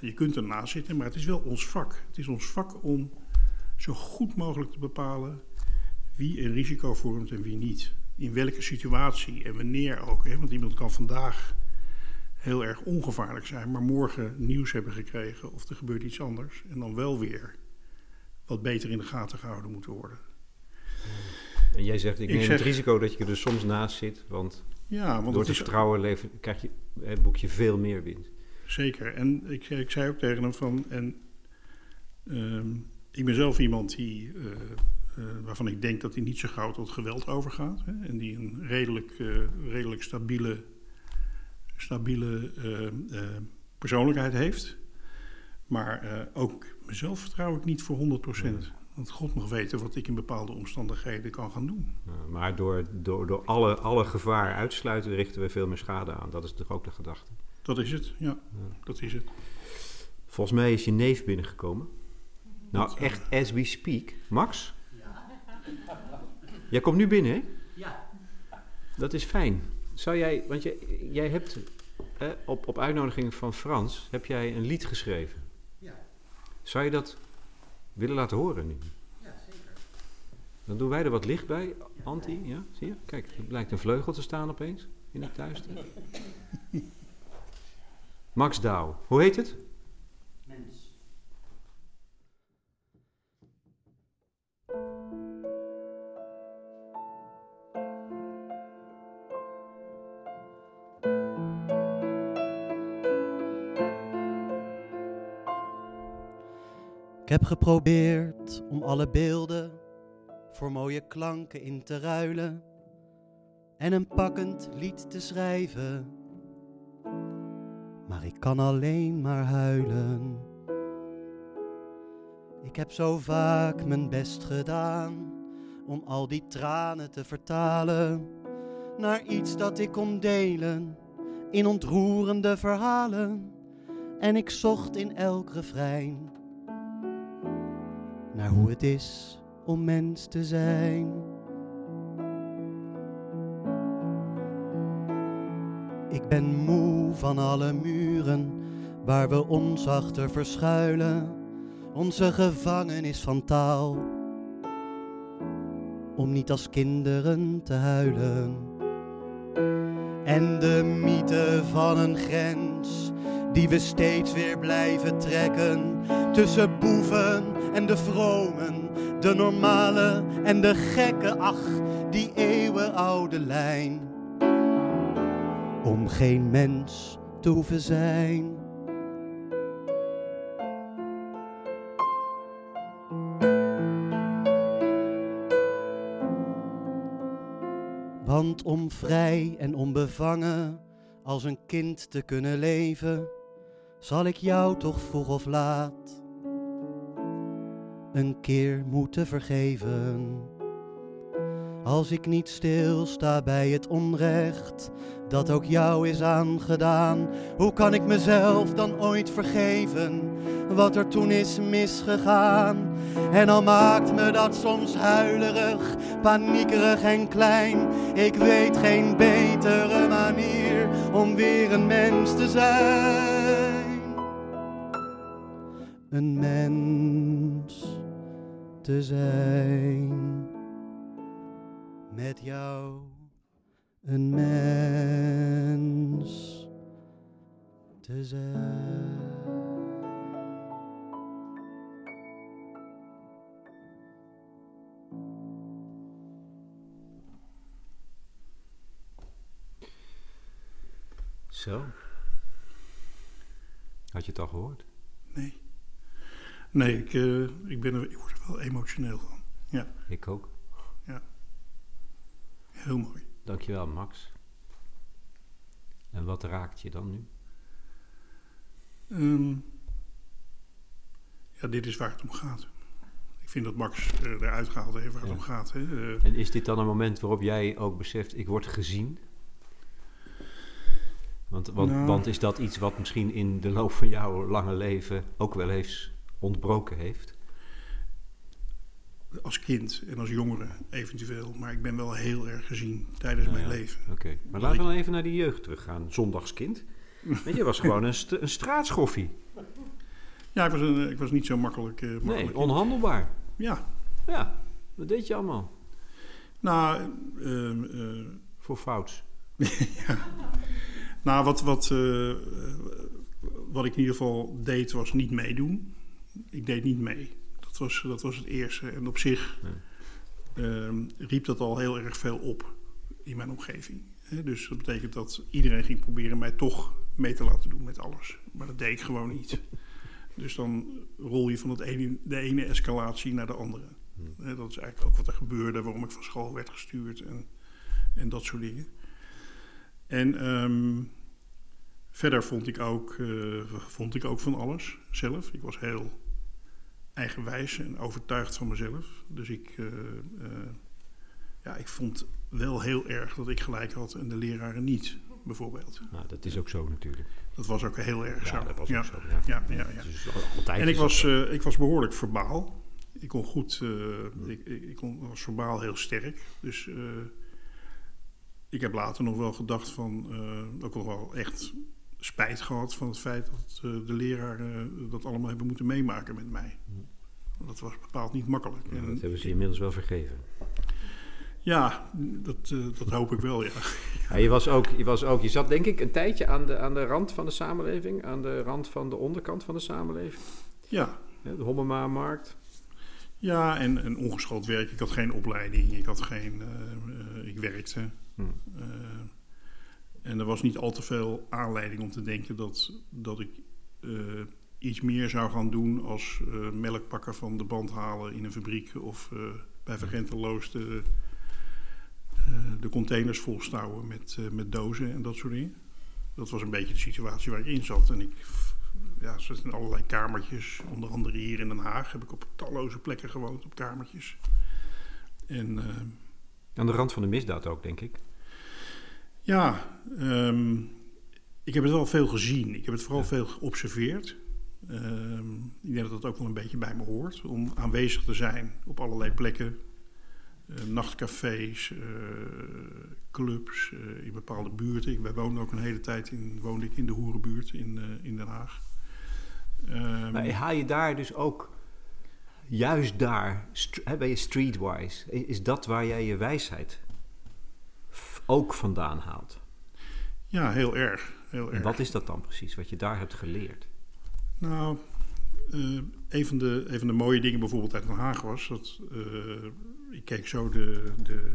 [SPEAKER 2] Je kunt ernaast zitten, maar het is wel ons vak. Het is ons vak om zo goed mogelijk te bepalen wie een risico vormt en wie niet. In welke situatie en wanneer ook. Want iemand kan vandaag heel erg ongevaarlijk zijn, maar morgen nieuws hebben gekregen of er gebeurt iets anders. En dan wel weer wat beter in de gaten gehouden moeten worden.
[SPEAKER 1] En jij zegt, ik, neem het risico dat je er dus soms naast zit, want, ja, want door te vertrouwen leven, krijg je het boekje veel meer winst.
[SPEAKER 2] Zeker. En ik, ik zei ook tegen hem van, en ehm, ik ben zelf iemand die, uh, uh, waarvan ik denk dat hij niet zo gauw tot geweld overgaat. Hè, en die een redelijk, uh, redelijk stabiele, stabiele persoonlijkheid heeft. Maar ook mezelf vertrouw ik niet voor 100%. Want God mag weten wat ik in bepaalde omstandigheden kan gaan doen.
[SPEAKER 1] maar door, door, door alle, alle gevaar uitsluiten richten we veel meer schade aan. Dat is toch ook de gedachte?
[SPEAKER 2] Dat is het, ja. Dat is het.
[SPEAKER 1] Volgens mij is je neef binnengekomen. Nou, echt as we speak. Max? Ja. Jij komt nu binnen, hè? Ja. Dat is fijn. Zou jij, want jij, jij hebt op, op uitnodiging van Frans, heb jij een lied geschreven. Ja. Zou je dat willen laten horen nu? Ja, zeker. Dan doen wij er wat licht bij, Anti. Ja, zie je? Kijk, er blijkt een vleugel te staan opeens in het thuis. [laughs] Max Douw. Hoe heet het?
[SPEAKER 3] Ik heb geprobeerd om alle beelden voor mooie klanken in te ruilen en een pakkend lied te schrijven maar ik kan alleen maar huilen. Ik heb zo vaak mijn best gedaan om al die tranen te vertalen naar iets dat ik kon delen in ontroerende verhalen. En ik zocht in elk refrein naar hoe het is om mens te zijn. Ik ben moe van alle muren waar we ons achter verschuilen. Onze gevangenis van taal. Om niet als kinderen te huilen. En de mythe van een grens die we steeds weer blijven trekken. Tussen boeven en de vromen, de normale en de gekke. Ach, die eeuwenoude lijn om geen mens te hoeven zijn. Want om vrij en onbevangen als een kind te kunnen leven, zal ik jou toch vroeg of laat een keer moeten vergeven. Als ik niet stilsta bij het onrecht dat ook jou is aangedaan, hoe kan ik mezelf dan ooit vergeven wat er toen is misgegaan? En al maakt me dat soms huilerig, paniekerig en klein, ik weet geen betere manier om weer een mens te zijn. Een mens te zijn met jou een mens te zijn.
[SPEAKER 1] Zo. Had je het al gehoord?
[SPEAKER 2] Nee. Nee, ik, uh, ik, ben er, ik word er wel emotioneel van. Ja.
[SPEAKER 1] Ik ook.
[SPEAKER 2] Heel mooi.
[SPEAKER 1] Dankjewel, Max. En wat raakt je dan nu?
[SPEAKER 2] Um, ja, dit is waar het om gaat. Ik vind dat Max uh, eruit gehaald heeft waar het om gaat. Hè. Uh,
[SPEAKER 1] en is dit dan een moment waarop jij ook beseft, ik word gezien? Want, want, nou. want, is dat iets wat misschien in de loop van jouw lange leven ook wel eens ontbroken heeft?
[SPEAKER 2] Als kind en als jongere eventueel. Maar ik ben wel heel erg gezien tijdens mijn leven.
[SPEAKER 1] Oké, maar laten we dan even naar die jeugd teruggaan. Zondagskind. Weet je, was gewoon een, st een straatschoffie.
[SPEAKER 2] Ja, ik was, een, ik was niet zo makkelijk. Uh,
[SPEAKER 1] makkelijk nee, onhandelbaar.
[SPEAKER 2] Ja.
[SPEAKER 1] Ja, wat deed je allemaal?
[SPEAKER 2] Nou, uh,
[SPEAKER 1] voor fout. [laughs]
[SPEAKER 2] ja. Nou, wat, wat, uh, wat ik in ieder geval deed, was niet meedoen. Ik deed niet mee. Dat was, dat was het eerste. En op zich uh, riep dat al heel erg veel op in mijn omgeving. Dus dat betekent dat iedereen ging proberen mij toch mee te laten doen met alles. Maar dat deed ik gewoon niet. Dus dan rol je van het ene, de ene escalatie naar de andere. Hmm. Dat is eigenlijk ook wat er gebeurde, waarom ik van school werd gestuurd en, en dat soort dingen. En um, verder vond ik, ook, uh, vond ik ook van alles zelf. Ik was heel eigenwijs en overtuigd van mezelf. Dus ik, uh, uh, ja, ik vond wel heel erg dat ik gelijk had en de leraren niet, bijvoorbeeld.
[SPEAKER 1] Nou, dat is ook zo natuurlijk.
[SPEAKER 2] Dat was ook heel erg
[SPEAKER 1] ja,
[SPEAKER 2] zo.
[SPEAKER 1] Dat was
[SPEAKER 2] ja.
[SPEAKER 1] ook zo.
[SPEAKER 2] Ja, ja, ja. ja. Dus altijd en ik was, uh, ik was behoorlijk verbaal. Ik kon goed, uh, ik, ik, kon, was verbaal heel sterk. Dus ik heb later nog wel gedacht van, ook nog wel echt spijt gehad van het feit dat de leraren dat allemaal hebben moeten meemaken met mij. Dat was bepaald niet makkelijk.
[SPEAKER 1] En, dat hebben ze inmiddels wel vergeven.
[SPEAKER 2] Ja, dat, uh, dat hoop ik wel, ja.
[SPEAKER 1] ja. je, was ook, je was ook, je zat denk ik een tijdje aan de, aan de rand van de samenleving, aan de rand van de onderkant van de samenleving.
[SPEAKER 2] Ja.
[SPEAKER 1] de Hommema-markt.
[SPEAKER 2] Ja, en, en ongeschoold werk. Ik had geen opleiding, ik had geen, uh, uh, ik werkte. Hmm. En er was niet al te veel aanleiding om te denken dat, dat ik iets meer zou gaan doen als melkpakker van de band halen in een fabriek of bij Vergenteloos de eh, de containers volstouwen met, met dozen en dat soort dingen. Dat was een beetje de situatie waar ik in zat. En ik ja, zat in allerlei kamertjes. Onder andere hier in Den Haag heb ik op talloze plekken gewoond, op kamertjes. En,
[SPEAKER 1] Aan de rand van de misdaad ook, denk ik.
[SPEAKER 2] Ja, um, ik heb het wel veel gezien. Ik heb het vooral ja. veel geobserveerd. Um, ik denk dat dat ook wel een beetje bij me hoort. Om aanwezig te zijn op allerlei plekken. Uh, nachtcafés, uh, clubs uh, in bepaalde buurten. Ik, wij woonden ook een hele tijd in, woonde ik in de Hoerenbuurt in, in Den Haag.
[SPEAKER 1] Um, maar haal je daar dus ook, juist daar, ben je streetwise, is dat waar jij je wijsheid ook vandaan haalt?
[SPEAKER 2] Ja, heel erg. Heel
[SPEAKER 1] en
[SPEAKER 2] erg.
[SPEAKER 1] wat is dat dan precies, wat je daar hebt geleerd?
[SPEAKER 2] Nou, uh, een, van de, een van de mooie dingen bijvoorbeeld uit Den Haag was dat uh, ik keek zo de, de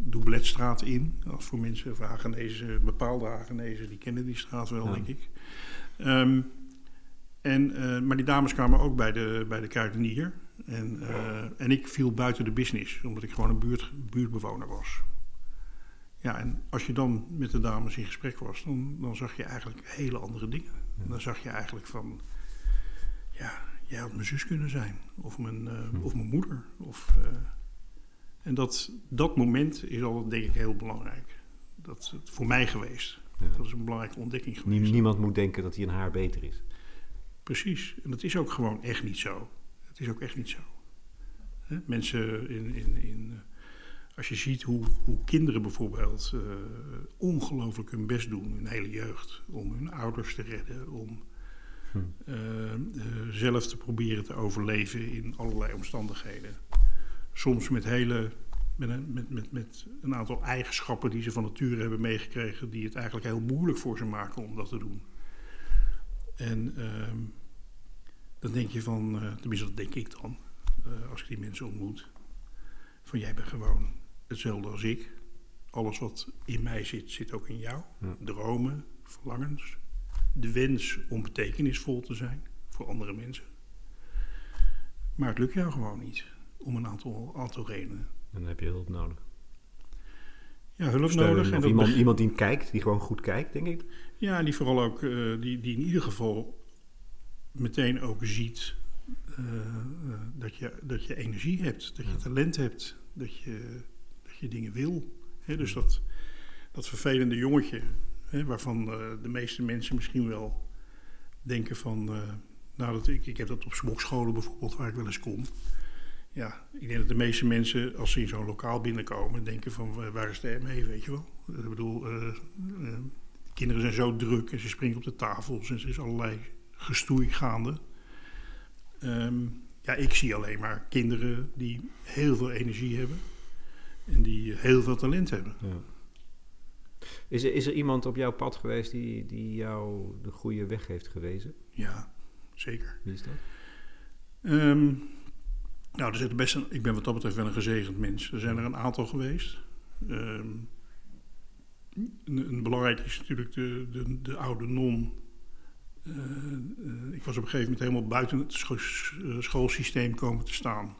[SPEAKER 2] Doubletstraat in. Als voor mensen of Hagenezen, bepaalde Hagenezen, die kennen die straat wel, ja. denk ik. Um, en, uh, maar die dames kwamen ook bij de, bij de kruidenier. En, en ik viel buiten de business, omdat ik gewoon een buurt, buurtbewoner was. Ja, en als je dan met de dames in gesprek was, dan, dan zag je eigenlijk hele andere dingen. Ja. Dan zag je eigenlijk van ja, jij had mijn zus kunnen zijn. Of mijn, uh, hm. of mijn moeder. Of, uh, en dat, dat moment is al, denk ik, heel belangrijk. Dat is voor mij geweest. Ja. Dat is een belangrijke ontdekking geweest.
[SPEAKER 1] Niemand moet denken dat hij een haar beter is.
[SPEAKER 2] Precies. En dat is ook gewoon echt niet zo. Het is ook echt niet zo. Mensen in... in, in als je ziet hoe, hoe kinderen bijvoorbeeld uh, ongelooflijk hun best doen, hun hele jeugd, om hun ouders te redden, om uh, uh, zelf te proberen te overleven in allerlei omstandigheden. Soms met hele. Met een, met, met, met een aantal eigenschappen die ze van nature hebben meegekregen, die het eigenlijk heel moeilijk voor ze maken om dat te doen. En uh, dan denk je van, tenminste dat denk ik dan, als ik die mensen ontmoet, van jij bent gewoon hetzelfde als ik. Alles wat in mij zit, zit ook in jou. Ja. Dromen, verlangens, de wens om betekenisvol te zijn voor andere mensen. Maar het lukt jou gewoon niet, om een aantal, aantal redenen.
[SPEAKER 1] En dan heb je hulp nodig.
[SPEAKER 2] Ja, hulp nodig.
[SPEAKER 1] En iemand, iemand die kijkt, die gewoon goed kijkt, denk ik.
[SPEAKER 2] Ja, die vooral ook, uh, die, die in ieder geval meteen ook ziet uh, uh, dat, je, dat je energie hebt, dat je talent hebt, dat je, dingen wil. Dus dat, dat vervelende jongetje, waarvan eh, de meeste mensen misschien wel denken van... eh, nou, dat, ik, ik heb dat op smokscholen bijvoorbeeld, waar ik wel eens kom. Ja, ik denk dat de meeste mensen, als ze in zo'n lokaal binnenkomen, denken van wa- waar is de ME, weet je wel. Ik bedoel, eh, kinderen zijn zo druk en ze springen op de tafels en er is allerlei gestoei gaande. Ehm, ja, ik zie alleen maar kinderen die heel veel energie hebben en die heel veel talent hebben.
[SPEAKER 1] Ja. Is, er, is er iemand op jouw pad geweest die, die jou de goede weg heeft gewezen?
[SPEAKER 2] Ja, zeker.
[SPEAKER 1] Wie is dat?
[SPEAKER 2] Ehm, nou, er zitten best een, ik ben wat dat betreft wel een gezegend mens. Er zijn er een aantal geweest. Ehm, een, een belangrijk is natuurlijk de, de, de oude non. Eh, eh, ik was op een gegeven moment helemaal buiten het scho- eh, schoolsysteem komen te staan.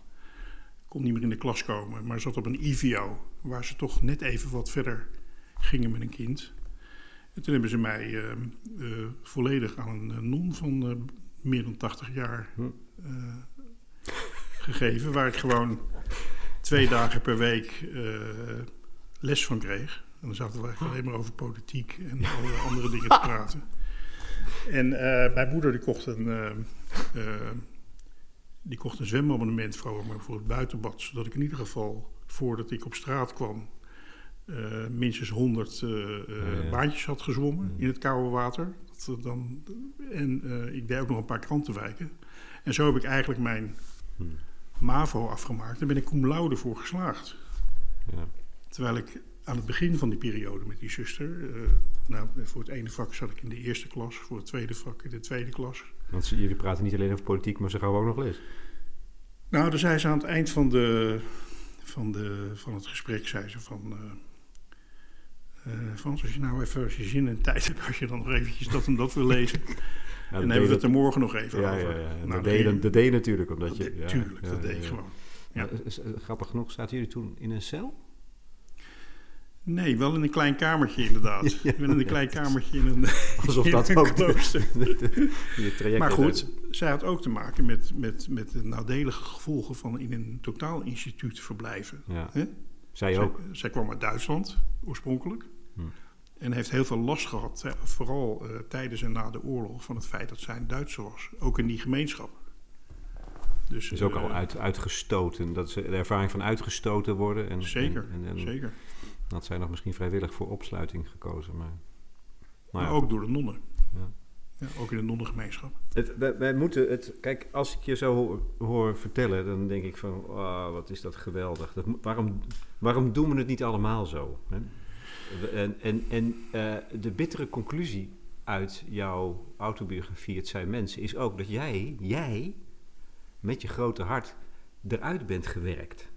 [SPEAKER 2] Kon niet meer in de klas komen, maar zat op een IVO, waar ze toch net even wat verder gingen met een kind. En toen hebben ze mij eh, eh, volledig aan een eh, non van meer dan 80 jaar
[SPEAKER 1] Hm.
[SPEAKER 2] gegeven, waar ik gewoon twee dagen per week les van kreeg. En dan zaten we eigenlijk alleen maar over politiek en [laughs] allerlei andere dingen te praten. En mijn moeder die kocht een, die kocht een zwemabonnement voor me voor het buitenbad, zodat ik in ieder geval voordat ik op straat kwam eh, minstens 100 eh, eh,
[SPEAKER 1] Ja, ja.
[SPEAKER 2] baantjes had gezwommen in het koude water. Dat, dan, en ik deed ook nog een paar krantenwijken. En zo heb ik eigenlijk mijn
[SPEAKER 1] Hm.
[SPEAKER 2] MAVO afgemaakt. Daar ben ik cum laude voor geslaagd.
[SPEAKER 1] Ja.
[SPEAKER 2] Terwijl ik aan het begin van die periode met die zuster... nou, voor het ene vak zat ik in de eerste klas. Voor het tweede vak in de tweede klas.
[SPEAKER 1] Want ze- jullie praten niet alleen over politiek, maar ze gaan ook nog les.
[SPEAKER 2] Nou, dan zei ze aan het eind van, de, van, de, van het gesprek... zei ze van... eh eh, Frans, als je nou even als je zin en tijd hebt... als je dan nog eventjes dat en dat wil lezen... [laughs]
[SPEAKER 1] Ja,
[SPEAKER 2] en dan hebben we het er morgen nog even
[SPEAKER 1] ja,
[SPEAKER 2] over.
[SPEAKER 1] ja, ja.
[SPEAKER 2] Nou,
[SPEAKER 1] dat, deed dat natuurlijk, omdat
[SPEAKER 2] dat
[SPEAKER 1] je...
[SPEAKER 2] deed-
[SPEAKER 1] ja,
[SPEAKER 2] tuurlijk,
[SPEAKER 1] ja,
[SPEAKER 2] dat deed ik
[SPEAKER 1] ja.
[SPEAKER 2] gewoon.
[SPEAKER 1] Grappig genoeg, zaten jullie toen in een cel?
[SPEAKER 2] Nee, wel in een klein kamertje inderdaad. [laughs]
[SPEAKER 1] Ja,
[SPEAKER 2] ik ben in een klein kamertje in een,
[SPEAKER 1] Alsof [laughs]
[SPEAKER 2] in
[SPEAKER 1] dat
[SPEAKER 2] een
[SPEAKER 1] ook
[SPEAKER 2] klooster. [laughs]
[SPEAKER 1] de, de-
[SPEAKER 2] Maar goed, zij had ook te maken met, met, met de nadelige gevolgen van in een totaal instituut verblijven.
[SPEAKER 1] Zij
[SPEAKER 2] Zij,
[SPEAKER 1] ook.
[SPEAKER 2] zij kwam uit Duitsland oorspronkelijk.
[SPEAKER 1] Hm.
[SPEAKER 2] En heeft heel veel last gehad, vooral eh, tijdens en na de oorlog, van het feit dat zij een Duitser was. Ook in die gemeenschap. Dus,
[SPEAKER 1] is ook
[SPEAKER 2] eh,
[SPEAKER 1] al uit, uitgestoten. Dat is de ervaring van uitgestoten worden. En,
[SPEAKER 2] Zeker,
[SPEAKER 1] En, en, en
[SPEAKER 2] zeker.
[SPEAKER 1] Had zij nog misschien vrijwillig voor opsluiting gekozen. Maar,
[SPEAKER 2] Maar
[SPEAKER 1] ja.
[SPEAKER 2] ook door de nonnen.
[SPEAKER 1] Ja.
[SPEAKER 2] Ja, ook in de nonnengemeenschap.
[SPEAKER 1] Het, wij, wij moeten het. Kijk, als ik je zo hoor, hoor vertellen, dan denk ik van, oh, wat is dat geweldig. Dat, waarom, waarom doen we het niet allemaal zo? Hè? En, en, en eh, de bittere conclusie uit jouw autobiografie, Het zijn mensen, is ook dat jij, jij, met je grote hart, eruit bent gewerkt.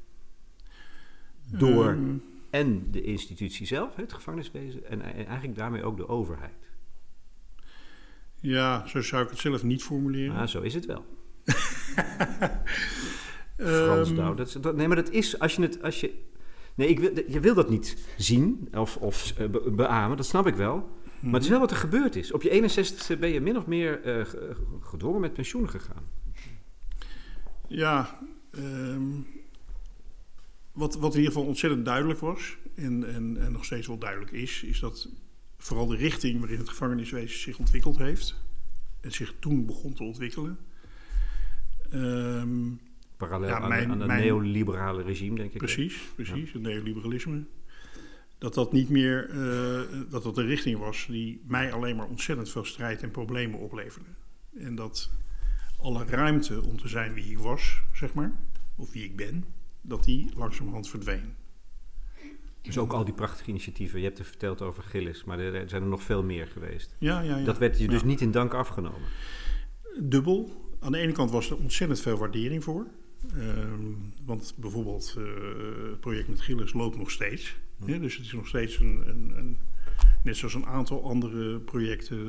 [SPEAKER 1] Door
[SPEAKER 2] Ehm,
[SPEAKER 1] en de institutie zelf, het gevangeniswezen, en, en eigenlijk daarmee ook de overheid.
[SPEAKER 2] ja, zo zou ik het zelf niet formuleren.
[SPEAKER 1] Ah, zo is het wel. [laughs] Frans
[SPEAKER 2] Ehm.
[SPEAKER 1] Dat, is- dat, nee, maar dat is als je het. Als je, nee, ik wil, je wil dat niet zien of, of eh, be- beamen, dat snap ik wel. Maar het is wel wat er gebeurd is. Op je 61ste ben je min of meer eh, ge- gedwongen met pensioen gegaan.
[SPEAKER 2] Ja, ehm, wat, wat in ieder geval ontzettend duidelijk was, en, en, en nog steeds wel duidelijk is, is dat vooral de richting waarin het gevangeniswezen zich ontwikkeld heeft, en zich toen begon te ontwikkelen. ehm,
[SPEAKER 1] Parallel
[SPEAKER 2] Ja,
[SPEAKER 1] aan,
[SPEAKER 2] mijn-
[SPEAKER 1] aan het neoliberale regime, denk ik.
[SPEAKER 2] precies, precies, het neoliberalisme. Dat dat niet meer, eh, dat dat de richting was die mij alleen maar ontzettend veel strijd en problemen opleverde. En dat alle ruimte om te zijn wie ik was, zeg maar, of wie ik ben, dat die langzamerhand verdween.
[SPEAKER 1] Dus ook al die prachtige initiatieven. Je hebt het verteld over Gillis, maar er, zijn er nog veel meer geweest.
[SPEAKER 2] Ja, ja, ja.
[SPEAKER 1] Dat werd je dus
[SPEAKER 2] Ja.
[SPEAKER 1] niet in dank afgenomen.
[SPEAKER 2] dubbel. Aan de ene kant was er ontzettend veel waardering voor. Ehm, want bijvoorbeeld eh, het project met Gillis loopt nog steeds. hè, dus het is nog steeds een, een, een- net zoals een aantal andere projecten, eh,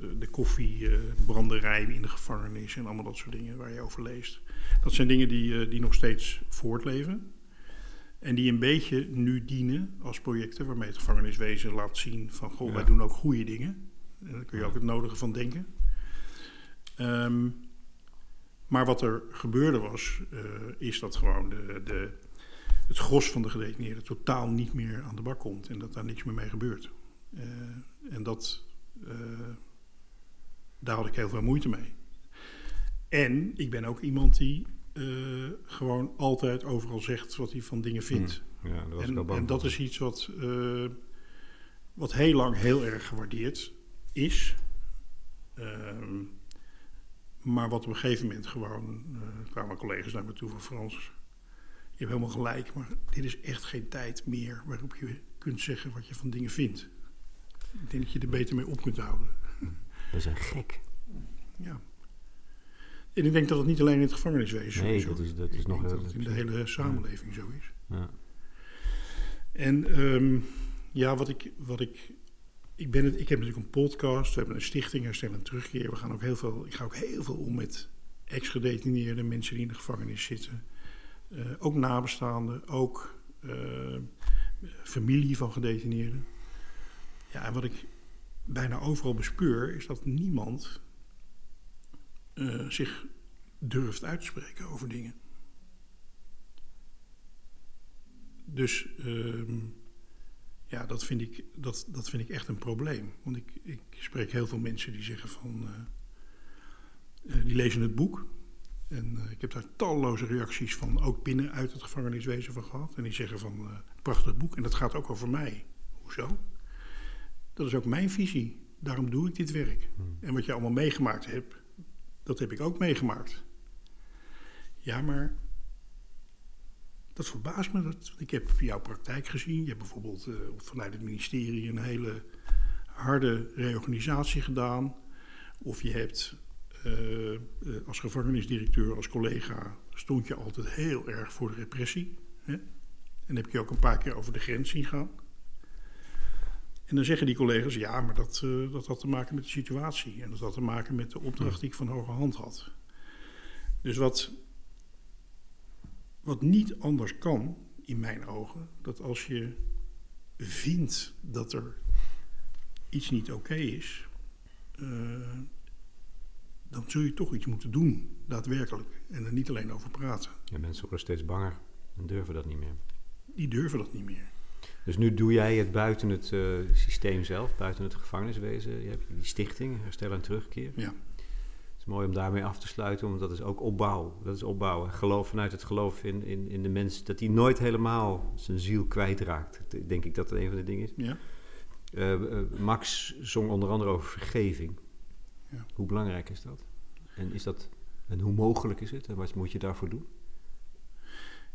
[SPEAKER 2] de, de koffiebranderij in de gevangenis en allemaal dat soort dingen waar je over leest. Dat zijn dingen die, eh, die nog steeds voortleven. En die een beetje nu dienen als projecten waarmee het gevangeniswezen laat zien van goh, wij doen ook goede dingen. En daar kun je ook het nodige van denken. Ehm, Maar wat er gebeurde was, uh, is dat gewoon de, de, het gros van de gedetineerden totaal niet meer aan de bak komt en dat daar niks meer mee gebeurt. Uh, en dat, uh, daar had ik heel veel moeite mee. En ik ben ook iemand die gewoon altijd overal zegt wat hij van dingen vindt.
[SPEAKER 1] Hmm. Ja, dat
[SPEAKER 2] en, en, dat is iets wat, wat heel lang heel erg gewaardeerd is. Ehm, maar wat op een gegeven moment gewoon, kwamen collega's naar me toe van Frans, je hebt helemaal gelijk, maar dit is echt geen tijd meer waarop je kunt zeggen wat je van dingen vindt. Ik denk dat je er beter mee op kunt houden.
[SPEAKER 1] Dat is een gek.
[SPEAKER 2] Ja. En ik denk dat het niet alleen in het gevangeniswezen
[SPEAKER 1] nee,
[SPEAKER 2] zo
[SPEAKER 1] is. Nee, dat is, dat is nog
[SPEAKER 2] dat het in de hele samenleving zo is.
[SPEAKER 1] Ja.
[SPEAKER 2] En um, ja, wat ik, wat ik ik, ben het, ik heb natuurlijk een podcast, we hebben een stichting Herstel en Terugkeer. We gaan ook heel veel, ik ga ook heel veel om met ex-gedetineerde mensen die in de gevangenis zitten. Uh, ook nabestaanden, ook uh, familie van gedetineerden. Ja, en wat ik bijna overal bespeur, is dat niemand uh, zich durft uit te spreken over dingen. Dus uh, ja, dat vind ik, dat, dat vind ik echt een probleem. Want ik, ik spreek heel veel mensen die zeggen van. Die lezen het boek. En uh, ik heb daar talloze reacties van, ook binnen uit het gevangeniswezen van gehad. En die zeggen van, uh, prachtig boek. En dat gaat ook over mij. Hoezo? Dat is ook mijn visie. Daarom doe ik dit werk. Hmm. En wat je allemaal meegemaakt hebt, dat heb ik ook meegemaakt. Ja, maar dat verbaast me. Dat, ik heb jouw praktijk gezien. Je hebt bijvoorbeeld uh, vanuit het ministerie een hele harde reorganisatie gedaan. Of je hebt als gevangenisdirecteur, als collega, stond je altijd heel erg voor de repressie. Hè? En heb je ook een paar keer over de grens zien gaan. En dan zeggen die collega's, ja, maar dat, uh, dat had te maken met de situatie. En dat had te maken met de opdracht die ik van hoge hand had. Dus wat, wat niet anders kan, in mijn ogen, dat als je vindt dat er iets niet oké is, dan zul je toch iets moeten doen, daadwerkelijk. En er niet alleen over praten.
[SPEAKER 1] Ja, mensen worden steeds banger en durven dat niet meer.
[SPEAKER 2] Die durven dat niet meer.
[SPEAKER 1] Dus nu doe jij het buiten het uh, systeem zelf, buiten het gevangeniswezen. Je hebt die stichting, Herstel en Terugkeer.
[SPEAKER 2] Ja
[SPEAKER 1] is mooi om daarmee af te sluiten, want dat is ook opbouw. Dat is opbouwen. Geloof vanuit het geloof in, in, in de mens, dat hij nooit helemaal zijn ziel kwijtraakt. Denk ik dat dat een van de dingen is.
[SPEAKER 2] Ja.
[SPEAKER 1] Uh, uh, Max zong onder andere over vergeving.
[SPEAKER 2] Ja.
[SPEAKER 1] Hoe belangrijk is dat? En, is dat? en hoe mogelijk is het? En wat moet je daarvoor doen?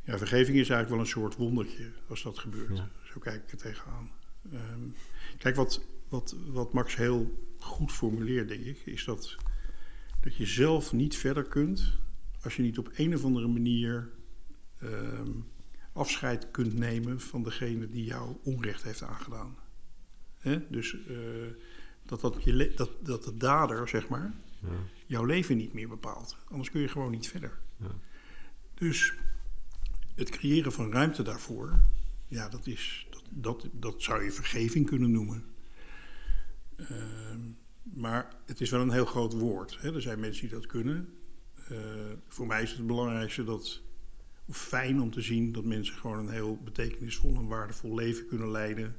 [SPEAKER 2] Ja, vergeving is eigenlijk wel een soort wondertje als dat gebeurt. Ja. Zo kijk ik er tegenaan. Um, kijk, wat, wat, wat Max heel goed formuleert, denk ik, is dat dat je zelf niet verder kunt als je niet op een of andere manier uh, afscheid kunt nemen van degene die jou onrecht heeft aangedaan. Dus uh, dat, dat, je dat, dat de dader, zeg maar, ja. jouw leven niet meer bepaalt. Anders kun je gewoon niet verder.
[SPEAKER 1] Ja.
[SPEAKER 2] Dus het creëren van ruimte daarvoor, ja, dat, is, dat, dat, dat zou je vergeving kunnen noemen. Uh, maar het is wel een heel groot woord. Hè? Er zijn mensen die dat kunnen. Uh, voor mij is het belangrijkste dat, of fijn om te zien dat mensen gewoon een heel betekenisvol en waardevol leven kunnen leiden.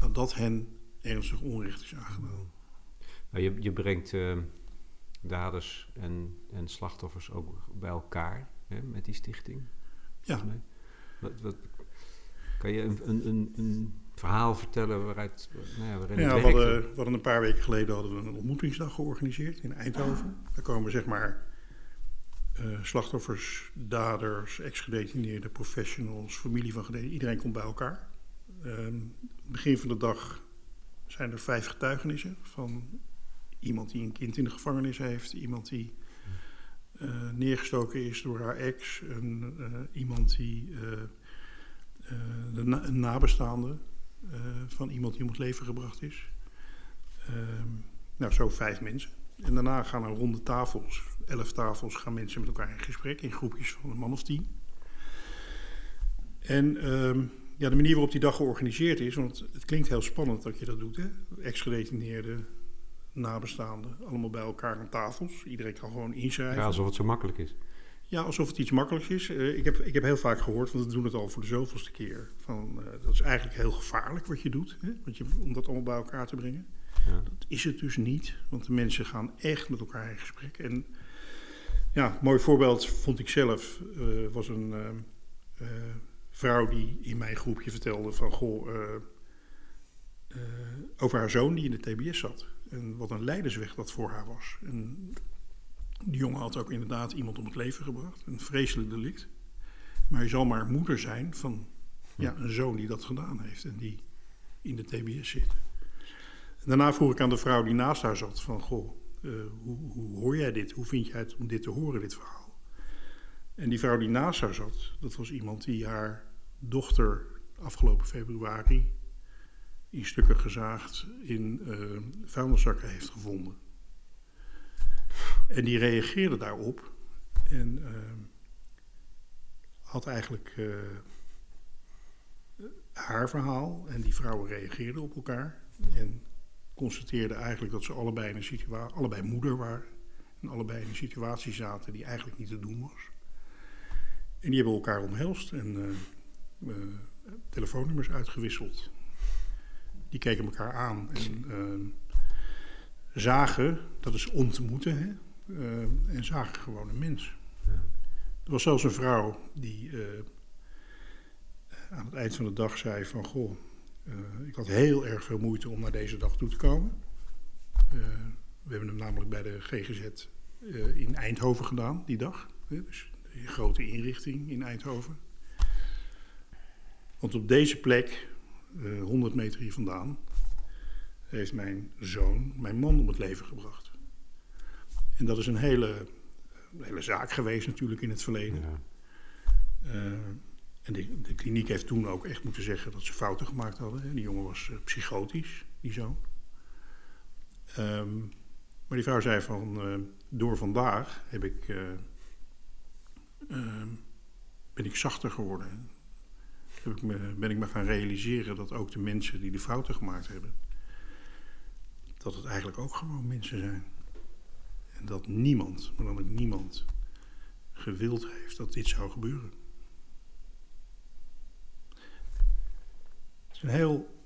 [SPEAKER 2] Nadat hen ernstig onrecht is aangedaan.
[SPEAKER 1] Nou, je, je brengt uh, daders en, en slachtoffers ook bij elkaar hè, met die stichting.
[SPEAKER 2] Ja.
[SPEAKER 1] Wat, wat, kan je een, een, een, een verhaal vertellen waaruit, nou ja, waarin
[SPEAKER 2] ja, we hadden, we hadden een paar weken geleden hadden we een ontmoetingsdag georganiseerd in Eindhoven. Daar komen zeg maar uh, slachtoffers, daders, ex-gedetineerden, professionals, familie van gedetineerden. Iedereen komt bij elkaar. Uh, begin van de dag zijn er vijf getuigenissen van iemand die een kind in de gevangenis heeft, iemand die uh, neergestoken is door haar ex, een, uh, iemand die de na een nabestaande, van iemand die om het leven gebracht is. Uh, nou, zo vijf mensen. En daarna gaan er ronde tafels, elf tafels, gaan mensen met elkaar in gesprek in groepjes van een man of tien. En uh, ja, de manier waarop die dag georganiseerd is, want het klinkt heel spannend dat je dat doet, hè? Ex-gedetineerden, nabestaanden, allemaal bij elkaar aan tafels. Iedereen kan gewoon inschrijven.
[SPEAKER 4] Ja, alsof het zo makkelijk is.
[SPEAKER 2] Ja, alsof het iets makkelijks is. Uh, ik, heb, ik heb heel vaak gehoord, want we doen het al voor de zoveelste keer. Van, uh, dat is eigenlijk heel gevaarlijk wat je doet, hè? Want je, om dat allemaal bij elkaar te brengen. Ja. Dat is het dus niet, want de mensen gaan echt met elkaar in gesprek. En ja, een mooi voorbeeld vond ik zelf, uh, was een vrouw die in mijn groepje vertelde van, goh, over haar zoon die in de TBS zat. En wat een leidersweg dat voor haar was. En die jongen had ook inderdaad iemand om het leven gebracht. Een vreselijk delict. Maar je zal maar moeder zijn van ja, een zoon die dat gedaan heeft en die in de TBS zit. En daarna vroeg ik aan de vrouw die naast haar zat van... Goh, uh, hoe, hoe, hoor jij dit? Hoe vind jij het om dit te horen, dit verhaal? En die vrouw die naast haar zat, dat was iemand die haar dochter afgelopen februari... in stukken gezaagd in uh, vuilniszakken heeft gevonden. En die reageerde daarop en uh, had eigenlijk uh, haar verhaal en die vrouwen reageerden op elkaar en constateerden eigenlijk dat ze allebei, in een allebei moeder waren en allebei in een situatie zaten die eigenlijk niet te doen was. En die hebben elkaar omhelst en uh, telefoonnummers uitgewisseld. Die keken elkaar aan en zagen, dat is ontmoeten, hè, en zagen gewoon een mens. Ja. Er was zelfs een vrouw die aan het eind van de dag zei van... Goh, uh, ik had heel erg veel moeite om naar deze dag toe te komen. we hebben hem namelijk bij de GGZ in Eindhoven gedaan, die dag. Dus grote inrichting in Eindhoven. Want op deze plek, 100 meter hier vandaan, heeft mijn zoon mijn man om het leven gebracht. En dat is een hele, hele zaak geweest natuurlijk in het verleden. Ja. Uh, en de, de, kliniek heeft toen ook echt moeten zeggen dat ze fouten gemaakt hadden. Die jongen was uh, psychotisch, die zoon. Um, maar die vrouw zei van, uh, door vandaag heb ik, ben ik zachter geworden. Heb ik me, ben ik me gaan realiseren dat ook de mensen die de fouten gemaakt hebben, dat het eigenlijk ook gewoon mensen zijn. En dat niemand, maar dan ook niemand, gewild heeft dat dit zou gebeuren. Het is een heel,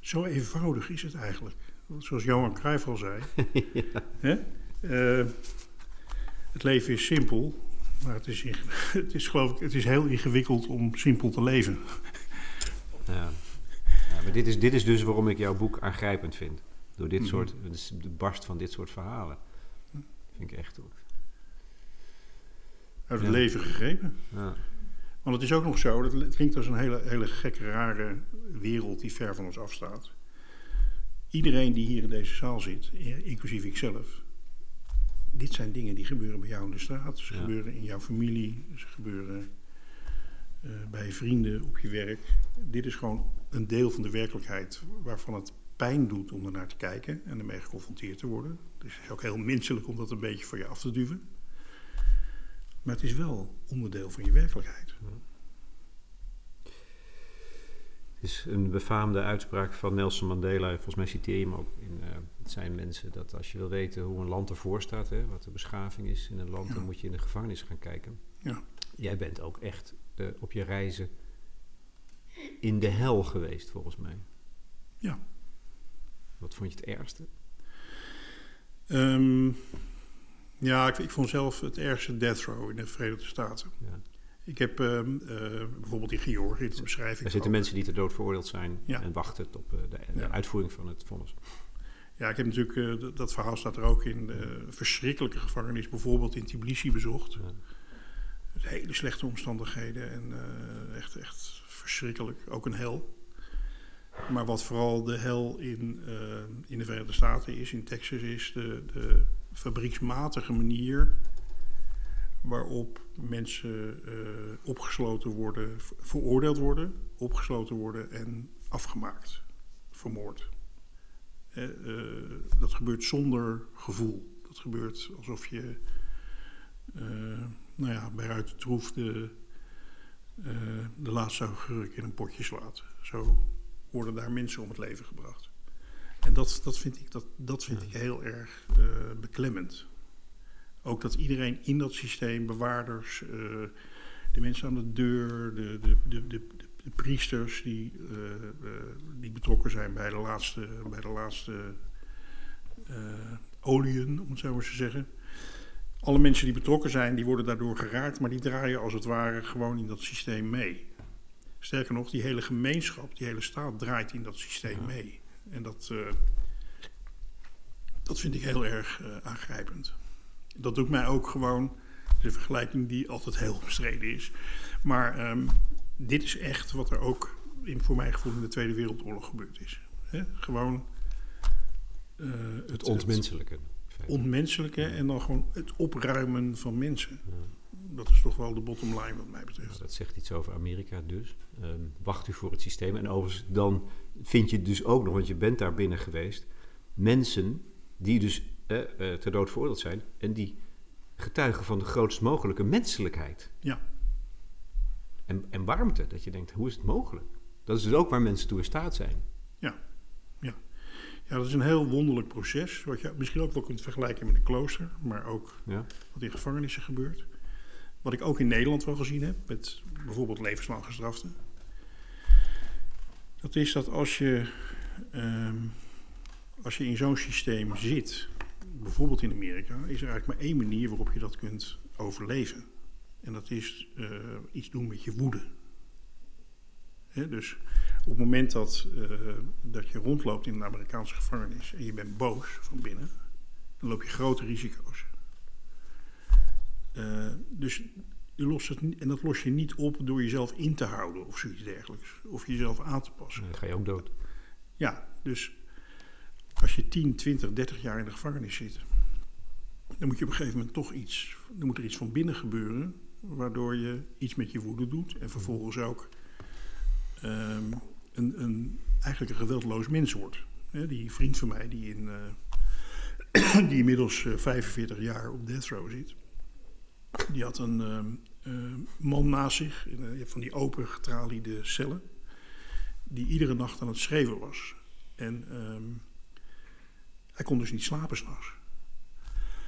[SPEAKER 2] zo eenvoudig is het eigenlijk. Zoals Johan Cruijff al zei. [laughs] ja. Hè? Uh, het leven is simpel, maar het is, [laughs] het is, geloof ik, het is heel ingewikkeld om simpel te leven.
[SPEAKER 4] ja. ja maar dit is, dit is dus waarom ik jouw boek aangrijpend vind. Door dit mm -hmm. soort, de barst van dit soort verhalen. Vind ik echt ook.
[SPEAKER 2] Uit het ja. leven gegrepen. Ja. Want het is ook nog zo, dat klinkt als een hele, hele gekke, rare wereld die ver van ons afstaat. Iedereen die hier in deze zaal zit, inclusief ikzelf, dit zijn dingen die gebeuren bij jou in de straat. Ze ja. gebeuren in jouw familie, ze gebeuren uh, bij vrienden, op je werk. Dit is gewoon een deel van de werkelijkheid waarvan het pijn doet om er naar te kijken en ermee geconfronteerd te worden. Dus het is ook heel menselijk om dat een beetje voor je af te duwen. Maar het is wel onderdeel van je werkelijkheid.
[SPEAKER 4] Het is een befaamde uitspraak van Nelson Mandela. Volgens mij citeer je hem ook in uh, Het zijn mensen. Dat als je wil weten hoe een land ervoor staat, hè, wat de beschaving is in een land, ja. dan moet je in de gevangenis gaan kijken.
[SPEAKER 2] Ja.
[SPEAKER 4] Jij bent ook echt uh, op je reizen in de hel geweest, volgens mij.
[SPEAKER 2] Ja.
[SPEAKER 4] Wat vond je het ergste?
[SPEAKER 2] Um, ja, ik, ik, vond zelf het ergste death row in de Verenigde Staten. Ja. Ik heb um, uh, bijvoorbeeld in Georgië, dat beschrijf ik
[SPEAKER 4] Er zitten ook. mensen die ter dood veroordeeld zijn ja. en wachten op uh, de, de ja. uitvoering van het vonnis.
[SPEAKER 2] Ja, ik heb natuurlijk, uh, dat verhaal staat er ook in, verschrikkelijke gevangenis, bijvoorbeeld in Tbilisi bezocht. Ja. Hele slechte omstandigheden en echt, echt verschrikkelijk. Ook een hel. Maar wat vooral de hel in, uh, in de Verenigde Staten is, in Texas, is de, de fabrieksmatige manier waarop mensen uh, opgesloten worden, veroordeeld worden, opgesloten worden en afgemaakt, vermoord. Uh, dat gebeurt zonder gevoel. Dat gebeurt alsof je nou ja, bij uit de troef de, de laatste augurk in een potje slaat. Zo worden daar mensen om het leven gebracht. En dat, dat vind, ik, dat, dat vind ik heel erg uh, beklemmend. Ook dat iedereen in dat systeem, bewaarders, uh, de mensen aan de deur, de, de, de, de, de priesters die, uh, die betrokken zijn bij de laatste, bij de laatste oliën, om het zo maar te zeggen. Alle mensen die betrokken zijn, die worden daardoor geraakt, maar die draaien als het ware gewoon in dat systeem mee. Sterker nog, die hele gemeenschap, die hele staat draait in dat systeem mee. En dat, uh, dat vind ik heel erg uh, aangrijpend. Dat doet mij ook gewoon, de vergelijking die altijd heel omstreden is. Maar um, dit is echt wat er ook in, voor mijn gevoel in de Tweede Wereldoorlog gebeurd is. He? Gewoon
[SPEAKER 4] uh, het, het ontmenselijke.
[SPEAKER 2] Het ontmenselijke en dan gewoon het opruimen van mensen. Ja. Dat is toch wel de bottom line wat mij betreft.
[SPEAKER 4] Nou, dat zegt iets over Amerika dus. Um, wacht u voor het systeem. En overigens dan vind je dus ook nog, want je bent daar binnen geweest, mensen die dus eh, uh, ter dood veroordeeld zijn en die getuigen van de grootst mogelijke menselijkheid.
[SPEAKER 2] Ja.
[SPEAKER 4] En, en warmte, dat je denkt, hoe is het mogelijk? Dat is dus ook waar mensen toe in staat zijn.
[SPEAKER 2] Ja, ja. Ja, dat is een heel wonderlijk proces, wat je misschien ook wel kunt vergelijken met een klooster, maar ook
[SPEAKER 4] ja.
[SPEAKER 2] wat in gevangenissen gebeurt. Wat ik ook in Nederland wel gezien heb, met bijvoorbeeld levenslang gestraften. Dat is dat als je, um, als je in zo'n systeem zit, bijvoorbeeld in Amerika, is er eigenlijk maar één manier waarop je dat kunt overleven. En dat is uh, iets doen met je woede. He, dus op het moment dat, uh, dat je rondloopt in een Amerikaanse gevangenis en je bent boos van binnen, dan loop je grote risico's. Uh, dus je lost het, en dat los je niet op door jezelf in te houden of zoiets dergelijks. Of jezelf aan te passen.
[SPEAKER 4] Dan ga je ook dood.
[SPEAKER 2] Ja, dus als je 10, 20, 30 jaar in de gevangenis zit, dan moet je op een gegeven moment toch iets, dan moet er iets van binnen gebeuren, waardoor je iets met je woede doet en vervolgens ook um, een, een, eigenlijk een geweldloos mens wordt. Die vriend van mij, die, in, uh, [clears throat] die inmiddels uh, 45 jaar op death row zit, die had een uh, man naast zich, van die open getraliede cellen, die iedere nacht aan het schreeuwen was. En um, hij kon dus niet slapen s'nachts.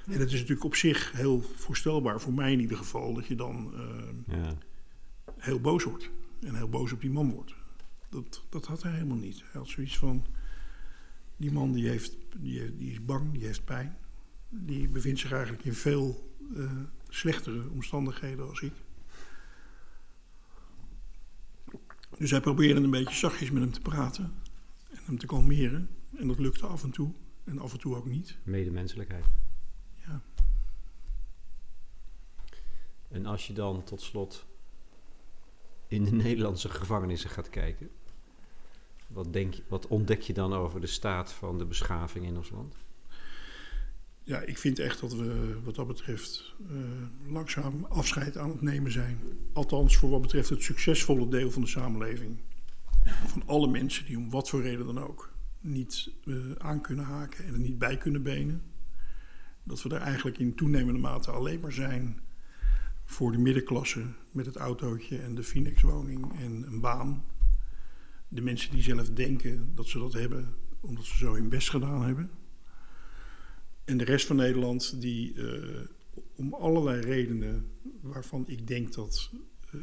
[SPEAKER 2] En dat is natuurlijk op zich heel voorstelbaar, voor mij in ieder geval, dat je dan uh,
[SPEAKER 4] ja.
[SPEAKER 2] heel boos wordt. En heel boos op die man wordt. Dat, dat had hij helemaal niet. Hij had zoiets van, die man die, heeft, die, die is bang, die heeft pijn. Die bevindt zich eigenlijk in veel uh, slechtere omstandigheden als ik. Dus hij probeerde een beetje zachtjes met hem te praten en hem te kalmeren. En dat lukte af en toe. En af en toe ook niet.
[SPEAKER 4] Medemenselijkheid.
[SPEAKER 2] Ja.
[SPEAKER 4] En als je dan tot slot in de Nederlandse gevangenissen gaat kijken, wat, denk je, wat ontdek je dan over de staat van de beschaving in ons land?
[SPEAKER 2] Ja, ik vind echt dat we wat dat betreft uh, langzaam afscheid aan het nemen zijn. Althans, voor wat betreft het succesvolle deel van de samenleving. Van alle mensen die om wat voor reden dan ook niet uh, aan kunnen haken en er niet bij kunnen benen. Dat we er eigenlijk in toenemende mate alleen maar zijn voor de middenklasse met het autootje en de Phoenix-woning en een baan. De mensen die zelf denken dat ze dat hebben omdat ze zo hun best gedaan hebben. En de rest van Nederland die uh, om allerlei redenen waarvan ik denk dat 99%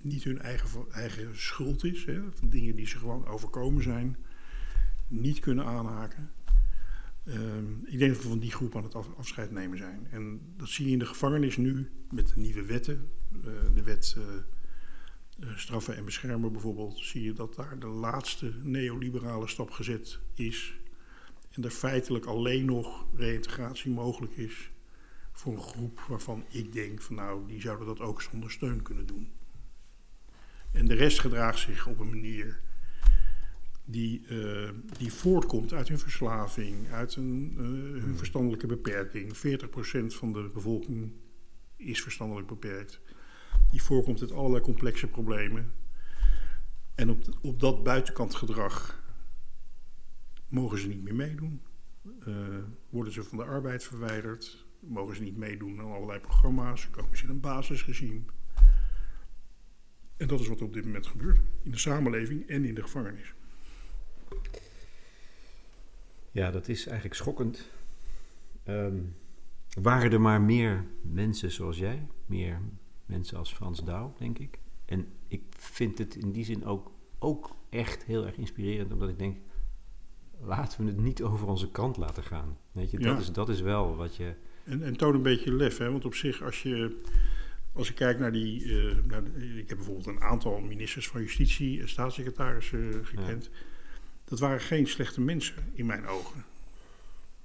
[SPEAKER 2] niet hun eigen, eigen schuld is. Hè, dingen die ze gewoon overkomen zijn, niet kunnen aanhaken. Uh, ik denk dat we van die groep aan het af, afscheid nemen zijn. En dat zie je in de gevangenis nu met de nieuwe wetten. Uh, de wet uh, straffen en beschermen bijvoorbeeld. Zie je dat daar de laatste neoliberale stap gezet is. En er feitelijk alleen nog reïntegratie mogelijk is voor een groep waarvan ik denk van nou, die zouden dat ook zonder steun kunnen doen. En de rest gedraagt zich op een manier die, uh, die voortkomt uit hun verslaving, uit een, uh, hun verstandelijke beperking. 40% van de bevolking is verstandelijk beperkt. Die voorkomt uit allerlei complexe problemen. En op, op dat buitenkant gedrag mogen ze niet meer meedoen. Uh, worden ze van de arbeid verwijderd, mogen ze niet meedoen aan allerlei programma's, komen ze in een basisregime. En dat is wat er op dit moment gebeurt in de samenleving en in de gevangenis.
[SPEAKER 4] Ja, dat is eigenlijk schokkend. Ehm, waren er maar meer mensen zoals jij, meer mensen als Frans Douw, denk ik. En ik vind het in die zin ook, ook echt heel erg inspirerend, omdat ik denk, laten we het niet over onze kant laten gaan. Weet je, dat,
[SPEAKER 2] Ja.
[SPEAKER 4] is, dat is wel wat je...
[SPEAKER 2] En, en toon een beetje lef, hè? want op zich, als je. Als ik kijk naar die. eh, naar de- ik heb bijvoorbeeld een aantal ministers van Justitie en staatssecretarissen eh, gekend. Dat waren geen slechte mensen in mijn ogen.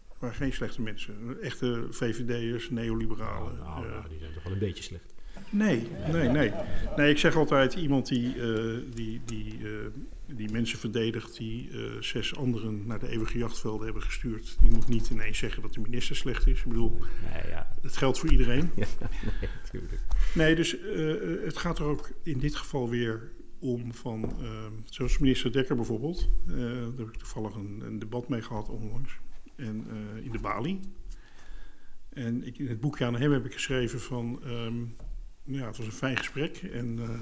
[SPEAKER 2] Dat waren geen slechte mensen. Echte VVD'ers, neoliberalen.
[SPEAKER 4] nou,
[SPEAKER 2] eh,
[SPEAKER 4] nou, die zijn toch wel een beetje slecht.
[SPEAKER 2] Nee, nee, nee. Nee, ik zeg altijd iemand die, eh, die, die, eh, die mensen verdedigt die eh, zes anderen naar de eeuwige jachtvelden hebben gestuurd. Die moet niet ineens zeggen dat de minister slecht is. Ik bedoel,
[SPEAKER 4] Nee, ja,
[SPEAKER 2] het geldt voor iedereen. [laughs]
[SPEAKER 4] ja nee, natuurlijk.
[SPEAKER 2] Nee, dus het gaat er ook in dit geval weer om van, eh, zoals minister Dekker bijvoorbeeld. daar heb ik toevallig een, een debat mee gehad onlangs. En in de Bali. En ik, in het boekje aan hem heb ik geschreven van, ehm, ja, het was een fijn gesprek. En eh,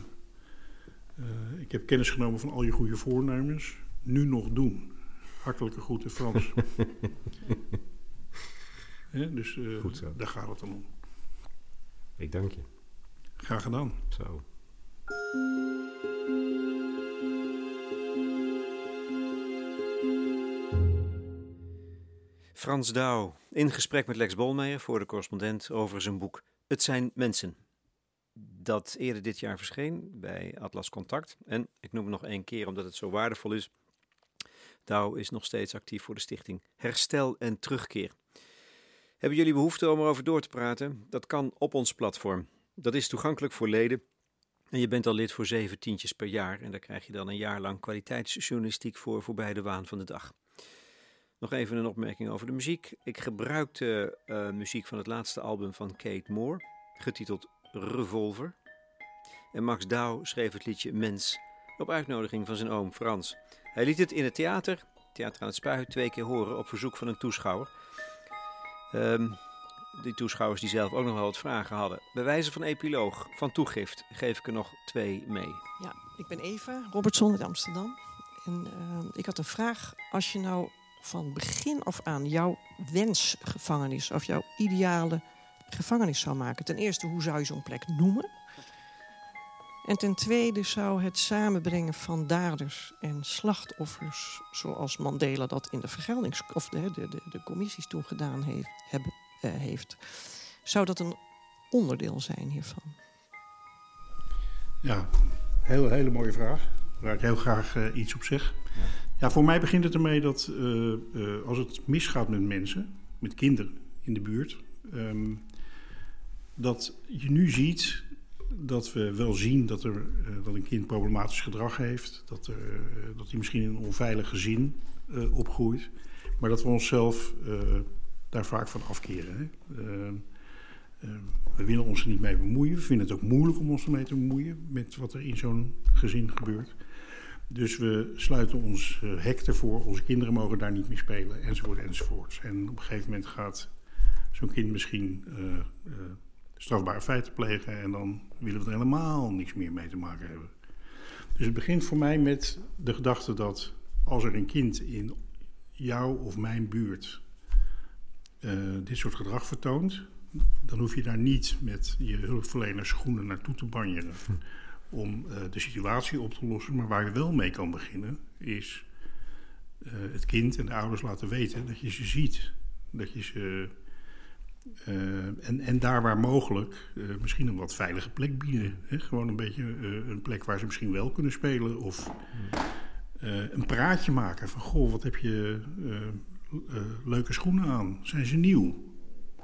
[SPEAKER 2] eh, ik heb kennis genomen van al je goede voornemens. Nu nog doen. Hartelijke groeten Frans. [laughs] Dus eh,
[SPEAKER 4] Goed zo.
[SPEAKER 2] daar gaat het dan om.
[SPEAKER 4] Ik dank je.
[SPEAKER 2] Graag gedaan.
[SPEAKER 4] Zo.
[SPEAKER 1] Frans Douw in gesprek met Lex Bolmeijer voor de correspondent over zijn boek Het zijn mensen. Dat eerder dit jaar verscheen bij Atlas Contact. En ik noem het nog één keer omdat het zo waardevol is. Douw is nog steeds actief voor de stichting Herstel en Terugkeer. Hebben jullie behoefte om erover door te praten? Dat kan op ons platform. Dat is toegankelijk voor leden. En je bent al lid voor zeven tientjes per jaar. En daar krijg je dan een jaar lang kwaliteitsjournalistiek voor voorbij de waan van de dag. Nog even een opmerking over de muziek. Ik gebruikte eh, muziek van het laatste album van Kate Moore, getiteld Revolver. En Max Douw schreef het liedje Mens op uitnodiging van zijn oom Frans. Hij liet het in het theater, Theater aan het Spui, twee keer horen op verzoek van een toeschouwer. Ehm, die toeschouwers die zelf ook nog wel wat vragen hadden. Bij wijze van epiloog, van toegift, geef ik er nog twee mee.
[SPEAKER 5] Ja, ik ben Eva Robertson uit Amsterdam. En eh, ik had een vraag. Als je nou van begin af aan jouw wensgevangenis of jouw ideale gevangenis zou maken. Ten eerste, hoe zou je zo'n plek noemen? En ten tweede zou het samenbrengen van daders en slachtoffers, zoals Mandela dat in de vergeldings of de, de, de, de commissies toen gedaan heeft, hebben, eh, heeft, zou dat een onderdeel zijn hiervan?
[SPEAKER 2] Ja, heel, hele mooie vraag. Waar ik heel graag eh, iets op zeg. Ja. voor mij begint het ermee dat eh, als het misgaat met mensen, met kinderen in de buurt, ehm, dat je nu ziet dat we wel zien dat, er, eh, dat een kind problematisch gedrag heeft, dat, er, eh, dat hij misschien in een onveilig gezin eh, opgroeit, maar dat we onszelf eh, daar vaak van afkeren. Hè? Ehm, eh, we willen ons er niet mee bemoeien. We vinden het ook moeilijk om ons ermee te bemoeien met wat er in zo'n gezin gebeurt. Dus we sluiten ons eh, hek ervoor. Onze kinderen mogen daar niet meer spelen, enzovoort, enzovoort. En op een gegeven moment gaat zo'n kind misschien eh, eh, strafbare feiten plegen. En dan willen we er helemaal niks meer mee te maken hebben. Dus het begint voor mij met de gedachte dat als er een kind in jouw of mijn buurt eh, dit soort gedrag vertoont, dan hoef je daar niet met je hulpverleners schoenen naartoe te banjeren om eh, de situatie op te lossen. Maar waar je wel mee kan beginnen, is eh, het kind en de ouders laten weten dat je ze ziet. Dat je ze. Eh, en, en daar waar mogelijk eh, misschien een wat veilige plek bieden. Hè? Gewoon een beetje eh, een plek waar ze misschien wel kunnen spelen. Of een praatje maken van: Goh, wat heb je leuke schoenen aan? Zijn ze nieuw?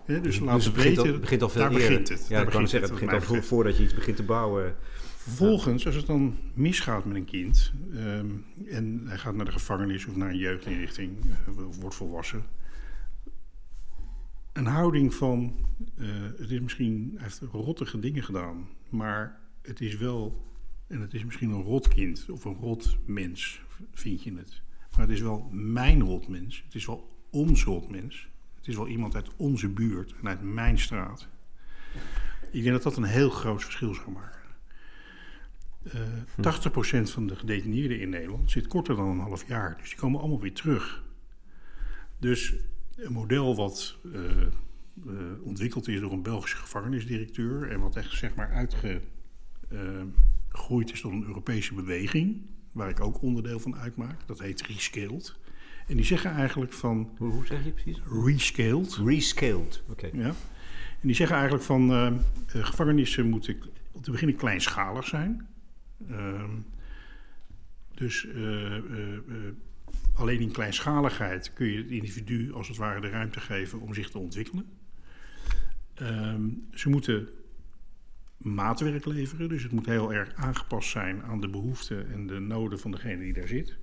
[SPEAKER 2] Hè, dus laat
[SPEAKER 4] Dus
[SPEAKER 2] het
[SPEAKER 4] het begint
[SPEAKER 2] weten.
[SPEAKER 4] al, begint al veel
[SPEAKER 2] daar
[SPEAKER 4] eerder.
[SPEAKER 2] begint het.
[SPEAKER 4] Ja,
[SPEAKER 2] Daar begint
[SPEAKER 4] zeggen, het begint al voordat je iets begint te bouwen.
[SPEAKER 2] Vervolgens, als het dan misgaat met een kind ehm, en hij gaat naar de gevangenis of naar een jeugdinrichting of wordt volwassen. Een houding van, eh, het is misschien, hij heeft rottige dingen gedaan, maar het is wel, en het is misschien een rot kind of een rot mens, vind je het. Maar het is wel mijn rot mens, het is wel ons rot mens. Het is wel iemand uit onze buurt en uit mijn straat. Ik denk dat dat een heel groot verschil zou maken. Eh 80% van de gedetineerden in Nederland zit korter dan een half jaar. Dus die komen allemaal weer terug. Dus een model wat eh, eh, ontwikkeld is door een Belgische gevangenisdirecteur en wat echt zeg maar uitgegroeid is tot een Europese beweging, waar ik ook onderdeel van uitmaak. Dat heet Rescaled. En die zeggen eigenlijk van
[SPEAKER 4] Hoe, hoe zeg je precies?
[SPEAKER 2] Rescaled.
[SPEAKER 4] Rescaled. Oké.
[SPEAKER 2] Ja. En die zeggen eigenlijk van eh, eh, gevangenissen moeten om te beginnen kleinschalig zijn. Ehm, dus eh, eh, eh, alleen in kleinschaligheid kun je het individu als het ware de ruimte geven om zich te ontwikkelen. Ehm, ze moeten maatwerk leveren, dus het moet heel erg aangepast zijn aan de behoeften en de noden van degene die daar zit.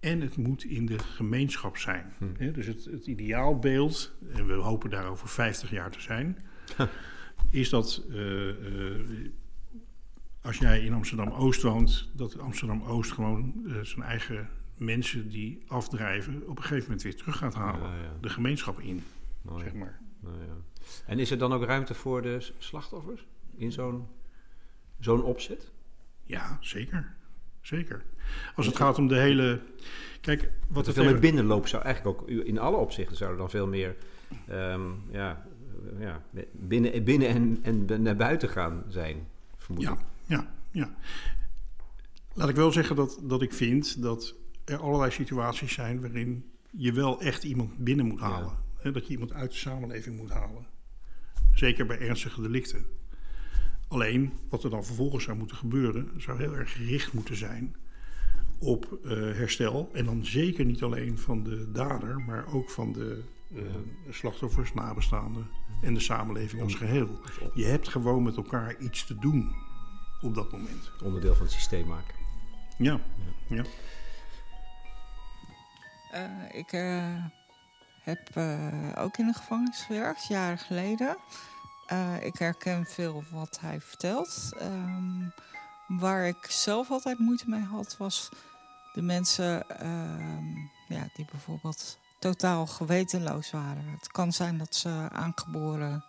[SPEAKER 2] En het moet in de gemeenschap zijn.
[SPEAKER 4] Hm.
[SPEAKER 2] Dus het, het ideaalbeeld, en we hopen daar over 50 jaar te zijn, is dat eh, eh, als jij in Amsterdam Oost woont, dat Amsterdam Oost gewoon eh, zijn eigen mensen die afdrijven op een gegeven moment weer terug gaat halen.
[SPEAKER 4] Ja, ja.
[SPEAKER 2] De gemeenschap in,
[SPEAKER 4] Mooi.
[SPEAKER 2] zeg maar.
[SPEAKER 4] Nou ja. En is er dan ook ruimte voor de slachtoffers in zo'n zo'n opzet?
[SPEAKER 2] Ja, zeker. Zeker. Als het gaat om de hele. Kijk, wat er
[SPEAKER 4] veel meer
[SPEAKER 2] tegen-
[SPEAKER 4] binnenloop zou eigenlijk ook in alle opzichten zou er dan veel meer ehm, ja, ja, binnen, binnen en, en naar buiten gaan zijn, vermoed
[SPEAKER 2] Ja,
[SPEAKER 4] ik.
[SPEAKER 2] ja, ja. Laat ik wel zeggen dat, dat ik vind dat er allerlei situaties zijn waarin je wel echt iemand binnen moet
[SPEAKER 4] Ja.
[SPEAKER 2] halen. Hè, dat je iemand uit de samenleving moet halen. Zeker bij ernstige delicten. Alleen, wat er dan vervolgens zou moeten gebeuren, zou heel erg gericht moeten zijn op eh, herstel. En dan zeker niet alleen van de dader, maar ook van de eh, slachtoffers, nabestaanden en de samenleving als geheel. Je hebt gewoon met elkaar iets te doen op dat moment.
[SPEAKER 4] Onderdeel van het systeem maken.
[SPEAKER 2] Ja, ja.
[SPEAKER 6] Eh, ik eh, heb eh, ook in de gevangenis gewerkt, jaren geleden. Ik herken veel wat hij vertelt. Ehm, waar ik zelf altijd moeite mee had, was de mensen ehm, ja, die bijvoorbeeld totaal gewetenloos waren. Het kan zijn dat ze aangeboren,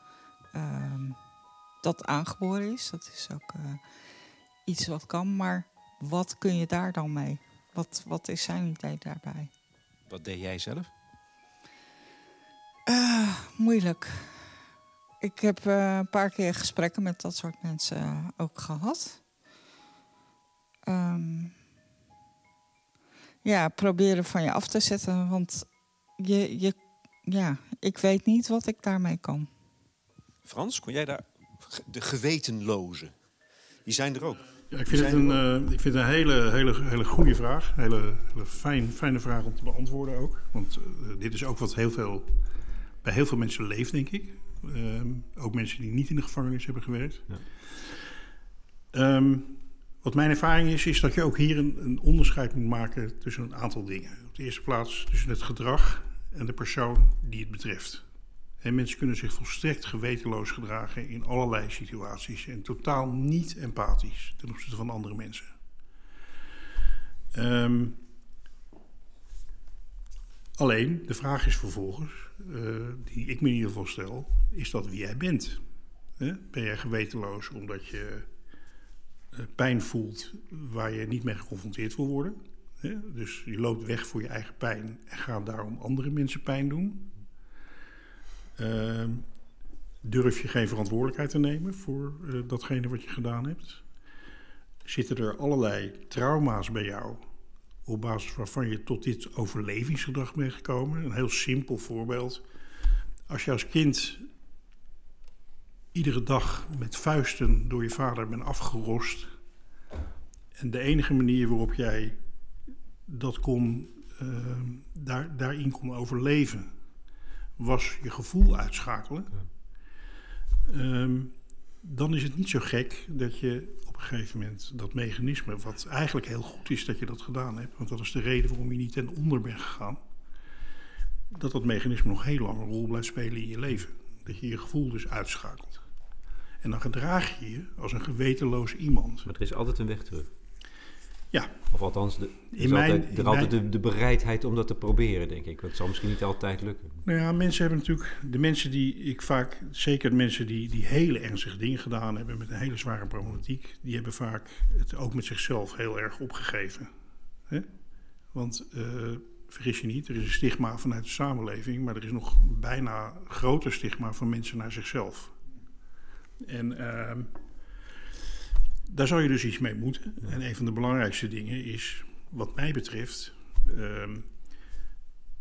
[SPEAKER 6] ehm, dat aangeboren is. Dat is ook iets wat kan. Maar wat kun je daar dan mee? Wat, wat is zijn idee daarbij?
[SPEAKER 1] Wat deed jij zelf?
[SPEAKER 6] Ah, moeilijk. Ik heb eh, een paar keer gesprekken met dat soort mensen eh, ook gehad. Ehm, ja, proberen van je af te zetten, want je, je, ja, ik weet niet wat ik daarmee kan.
[SPEAKER 1] Frans, kon jij daar... De gewetenlozen. Die zijn er ook.
[SPEAKER 2] Ja, ik vind het een, eh, ik vind het een hele, hele, hele goede vraag. Een hele, hele fijn, fijne vraag om te beantwoorden ook. Want eh, dit is ook wat heel veel, bij heel veel mensen leeft, denk ik. Ehm, ook mensen die niet in de gevangenis hebben gewerkt.
[SPEAKER 4] Ja.
[SPEAKER 2] Ehm, wat mijn ervaring is, is dat je ook hier een, een onderscheid moet maken tussen een aantal dingen. Op de eerste plaats tussen het gedrag en de persoon die het betreft. En mensen kunnen zich volstrekt gewetenloos gedragen in allerlei situaties en totaal niet empathisch ten opzichte van andere mensen. Ehm, alleen, de vraag is vervolgens, eh, die ik me in ieder geval stel, is dat wie jij bent? Ben jij gewetenloos omdat je eh, pijn voelt waar je niet mee geconfronteerd wil worden? Dus je loopt weg voor je eigen pijn en gaat daarom andere mensen pijn doen? Ehm, durf je geen verantwoordelijkheid te nemen voor eh, datgene wat je gedaan hebt? Zitten er allerlei trauma's bij jou op basis waarvan je tot dit overlevingsgedrag bent gekomen? Een heel simpel voorbeeld. Als je als kind iedere dag met vuisten door je vader bent afgerost en de enige manier waarop jij dat kon, ehm, daar, daarin kon overleven, was je gevoel uitschakelen. Ehm, dan is het niet zo gek dat je op een gegeven moment dat mechanisme, wat eigenlijk heel goed is dat je dat gedaan hebt, want dat is de reden waarom je niet ten onder bent gegaan, dat dat mechanisme nog heel lang een rol blijft spelen in je leven. Dat je je gevoel dus uitschakelt. En dan gedraag je je als een gewetenloos iemand.
[SPEAKER 4] Maar er is altijd een weg terug.
[SPEAKER 2] Ja.
[SPEAKER 4] Of althans, de, er is
[SPEAKER 2] In mijn-
[SPEAKER 4] altijd, er
[SPEAKER 2] in
[SPEAKER 4] altijd
[SPEAKER 2] mijn-
[SPEAKER 4] de, de bereidheid om dat te proberen, denk ik. Want het zal misschien niet altijd lukken.
[SPEAKER 2] Nou ja, mensen hebben natuurlijk, de mensen die ik vaak, zeker de mensen die, die hele ernstige dingen gedaan hebben met een hele zware problematiek, die hebben vaak het ook met zichzelf heel erg opgegeven. Want eh, vergis je niet, er is een stigma vanuit de samenleving, maar er is nog bijna groter stigma van mensen naar zichzelf. En ehm, daar zou je dus iets mee moeten. En een van de belangrijkste dingen is, wat mij betreft, ehm,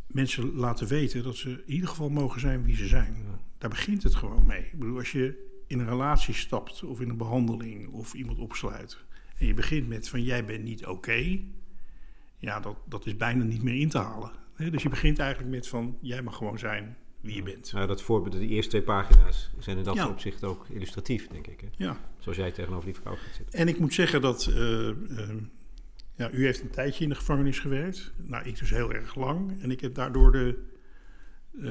[SPEAKER 2] mensen laten weten dat ze in ieder geval mogen zijn wie ze zijn. Daar begint het gewoon mee. Ik bedoel, als je in een relatie stapt of in een behandeling of iemand opsluit en je begint met van jij bent niet oké, ja, dat, dat is bijna niet meer in te halen. Dus je begint eigenlijk met van jij mag gewoon zijn wie je bent.
[SPEAKER 4] Nou, dat voorbeeld, de eerste twee pagina's zijn in dat
[SPEAKER 2] Ja.
[SPEAKER 4] opzicht ook illustratief, denk ik. Hè?
[SPEAKER 2] Ja.
[SPEAKER 4] Zoals jij tegenover die vrouw gaat zitten.
[SPEAKER 2] En ik moet zeggen dat. eh, eh, ja, u heeft een tijdje in de gevangenis gewerkt. Nou, ik dus heel erg lang. En ik heb daardoor de, eh,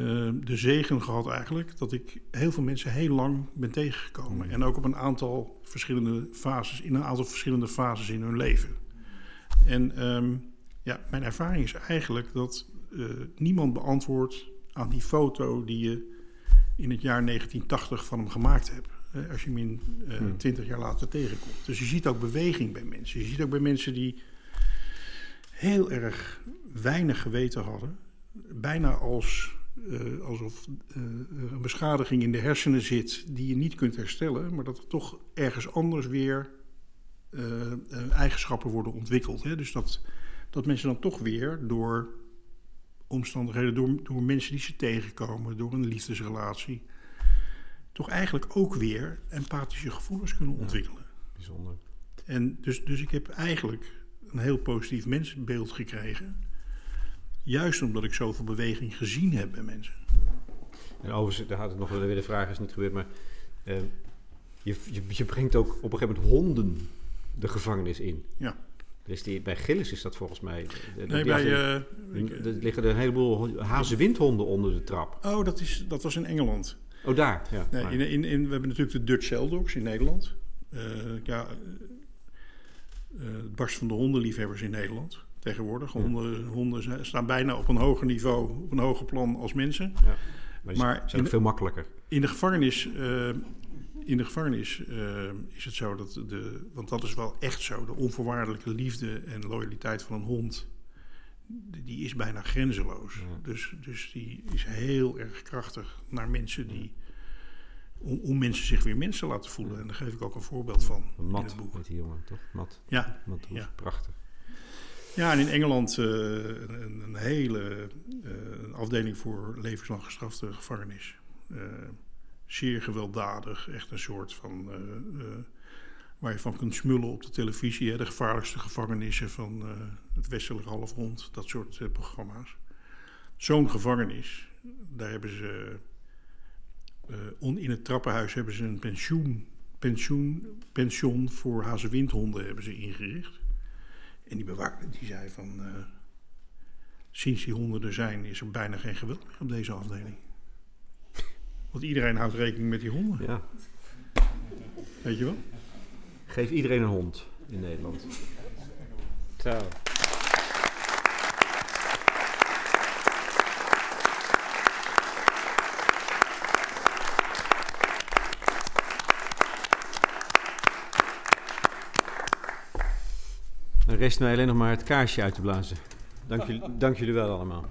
[SPEAKER 2] de zegen gehad eigenlijk. dat ik heel veel mensen heel lang ben tegengekomen. En ook op een aantal verschillende fases. in een aantal verschillende fases in hun leven. En ehm, ja, mijn ervaring is eigenlijk dat niemand beantwoordt aan die foto die je in het jaar 1980 van hem gemaakt hebt. Als je hem in. 20 jaar later tegenkomt. Dus je ziet ook beweging bij mensen. Je ziet ook bij mensen die heel erg weinig geweten hadden. Bijna als, eh, alsof er een beschadiging in de hersenen zit die je niet kunt herstellen. Maar dat er toch ergens anders weer eigenschappen worden ontwikkeld. Hè? Dus dat, dat mensen dan toch weer door omstandigheden, door, door mensen die ze tegenkomen, door een liefdesrelatie, toch eigenlijk ook weer empathische gevoelens kunnen ontwikkelen.
[SPEAKER 4] Bijzonder.
[SPEAKER 2] En dus, dus ik heb eigenlijk een heel positief mensenbeeld gekregen. Juist omdat ik zoveel beweging gezien heb bij mensen.
[SPEAKER 4] En overigens, daar had het nog wel weer de vraag, is niet gebeurd, maar eh, je, je, je brengt ook op een gegeven moment honden de gevangenis in.
[SPEAKER 2] Ja.
[SPEAKER 4] Dus die, bij Gillis is dat volgens mij. de-
[SPEAKER 2] Nee, bij, eh,
[SPEAKER 4] er liggen er een heleboel hazenwindhonden onder de trap.
[SPEAKER 2] oh, dat, is, dat was in Engeland.
[SPEAKER 4] Oh, daar. Ja.
[SPEAKER 2] Nee,
[SPEAKER 4] Maar-
[SPEAKER 2] in, in, in, we hebben natuurlijk de Dutch Cell Dogs in Nederland. Eh, ja, eh, eh, het barst van de hondenliefhebbers in Nederland tegenwoordig. Honden, honden staan bijna op een hoger niveau, op een hoger plan als mensen.
[SPEAKER 4] ja. Maar
[SPEAKER 2] maar
[SPEAKER 4] zijn
[SPEAKER 2] in-
[SPEAKER 4] veel makkelijker.
[SPEAKER 2] In de gevangenis, in de gevangenis eh, is het zo dat de, want dat is wel echt zo, de onvoorwaardelijke liefde en loyaliteit van een hond, die is bijna grenzeloos.
[SPEAKER 4] Ja.
[SPEAKER 2] Dus, dus die is heel erg krachtig naar mensen die, om, om mensen zich weer mensen te laten voelen. En daar geef ik ook een voorbeeld van in
[SPEAKER 4] Mat
[SPEAKER 2] het boek.
[SPEAKER 4] heet die jongen, toch? Mat.
[SPEAKER 2] Ja,
[SPEAKER 4] Mat.
[SPEAKER 2] Ja.
[SPEAKER 4] Prachtig.
[SPEAKER 2] ja, en in Engeland eh, een, een hele een afdeling voor levenslang gestrafte gevangenis. Zeer gewelddadig, echt een soort van. eh, eh, waar je van kunt smullen op de televisie. Hè, de gevaarlijkste gevangenissen van eh, het westelijk halfrond, dat soort programma's. Zo'n gevangenis, daar hebben ze. on, in het trappenhuis hebben ze een pensioen, pensioen, pension voor hazewindhonden hebben ze ingericht. En die bewaarder die zei van... sinds die honden er zijn is er bijna geen geweld meer op deze afdeling. Want iedereen houdt rekening met die honden,
[SPEAKER 4] Ja.
[SPEAKER 2] weet je wel?
[SPEAKER 4] Geef iedereen een hond in Nederland. Zo. Dan rest mij alleen nog maar het kaarsje uit te blazen. Dank jullie, dank jullie wel allemaal.